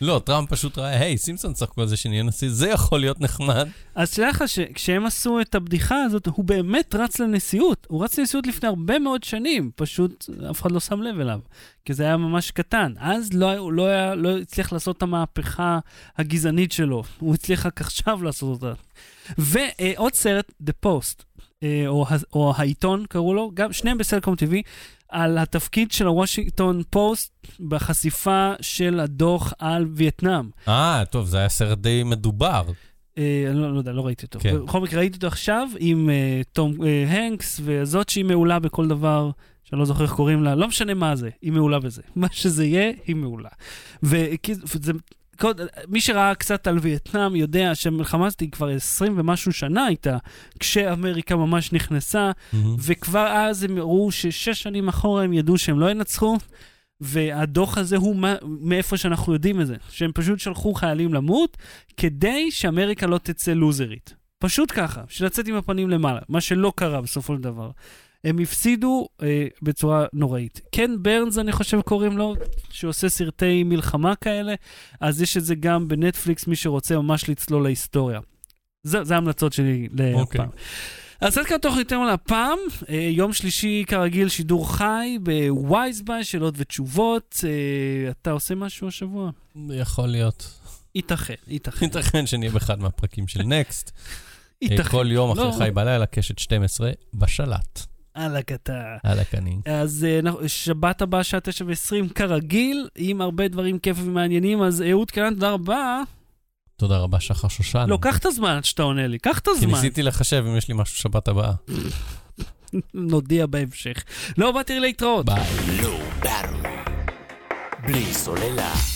לא, טראמפ פשוט ראה, היי, סימפסון צחקו על זה שנהיה נשיא, זה יכול להיות נחמד. אז תדע לך שכשהם עשו את הבדיחה הזאת, הוא באמת רץ לנשיאות. הוא רץ לנשיאות לפני הרבה מאוד שנים, פשוט אף אחד לא שם לב אליו, כי זה היה ממש קטן. אז לא, לא, היה, לא הצליח לעשות את המהפכה הגזענית שלו, הוא הצליח רק עכשיו לעשות אותה. ועוד סרט, The Post, אה, או, ה- או העיתון קראו לו, גם שניהם בסלקום TV, על התפקיד של הוושינגטון פוסט בחשיפה של הדוח על וייטנאם. אה, טוב, זה היה סרט די מדובר. אה, אני לא, לא יודע, לא ראיתי אותו. כן. בכל מקרה, ראיתי אותו עכשיו עם אה, תום אה, הנקס, וזאת שהיא מעולה בכל דבר, שאני לא זוכר איך קוראים לה, לא משנה מה זה, היא מעולה בזה. <laughs> מה שזה יהיה, היא מעולה. וזה... קוד, מי שראה קצת על וייטנאם יודע שהמלחמה הזאת היא כבר 20 ומשהו שנה הייתה, כשאמריקה ממש נכנסה, מהמם. וכבר אז הם הראו ששש שנים אחורה הם ידעו שהם לא ינצחו, והדוח הזה הוא מה, מאיפה שאנחנו יודעים את זה, שהם פשוט שלחו חיילים למות כדי שאמריקה לא תצא לוזרית. פשוט ככה, בשביל לצאת עם הפנים למעלה, מה שלא קרה בסופו של דבר. הם הפסידו אה, בצורה נוראית. קן ברנס, אני חושב קוראים לו, שעושה סרטי מלחמה כאלה, אז יש את זה גם בנטפליקס, מי שרוצה ממש לצלול להיסטוריה. זה, ההמלצות שלי אוקיי. להפעם. אז עד כאן תוך יותר להפעם, אה, יום שלישי כרגיל שידור חי בווייזביי, שאלות ותשובות. אה, אתה עושה משהו השבוע? יכול להיות. ייתכן, ייתכן. ייתכן שנהיה באחד מהפרקים של <laughs> נקסט. ייתכן. כל יום אחרי לא. חי בלילה, קשת 12, בשלט. על הקטע. על הקנים. אז אה, שבת הבאה, שעה תשע ועשרים, כרגיל, עם הרבה דברים כיפים ומעניינים. אז אהוד קלן, תודה רבה. תודה רבה, שחר שושן. לא, קח את הזמן עד שאתה עונה לי, קח את כי הזמן. ניסיתי לחשב אם יש לי משהו שבת הבאה. <laughs> נודיע בהמשך. לא, באתי להתראות. ביי. Battery. בלי סוללה.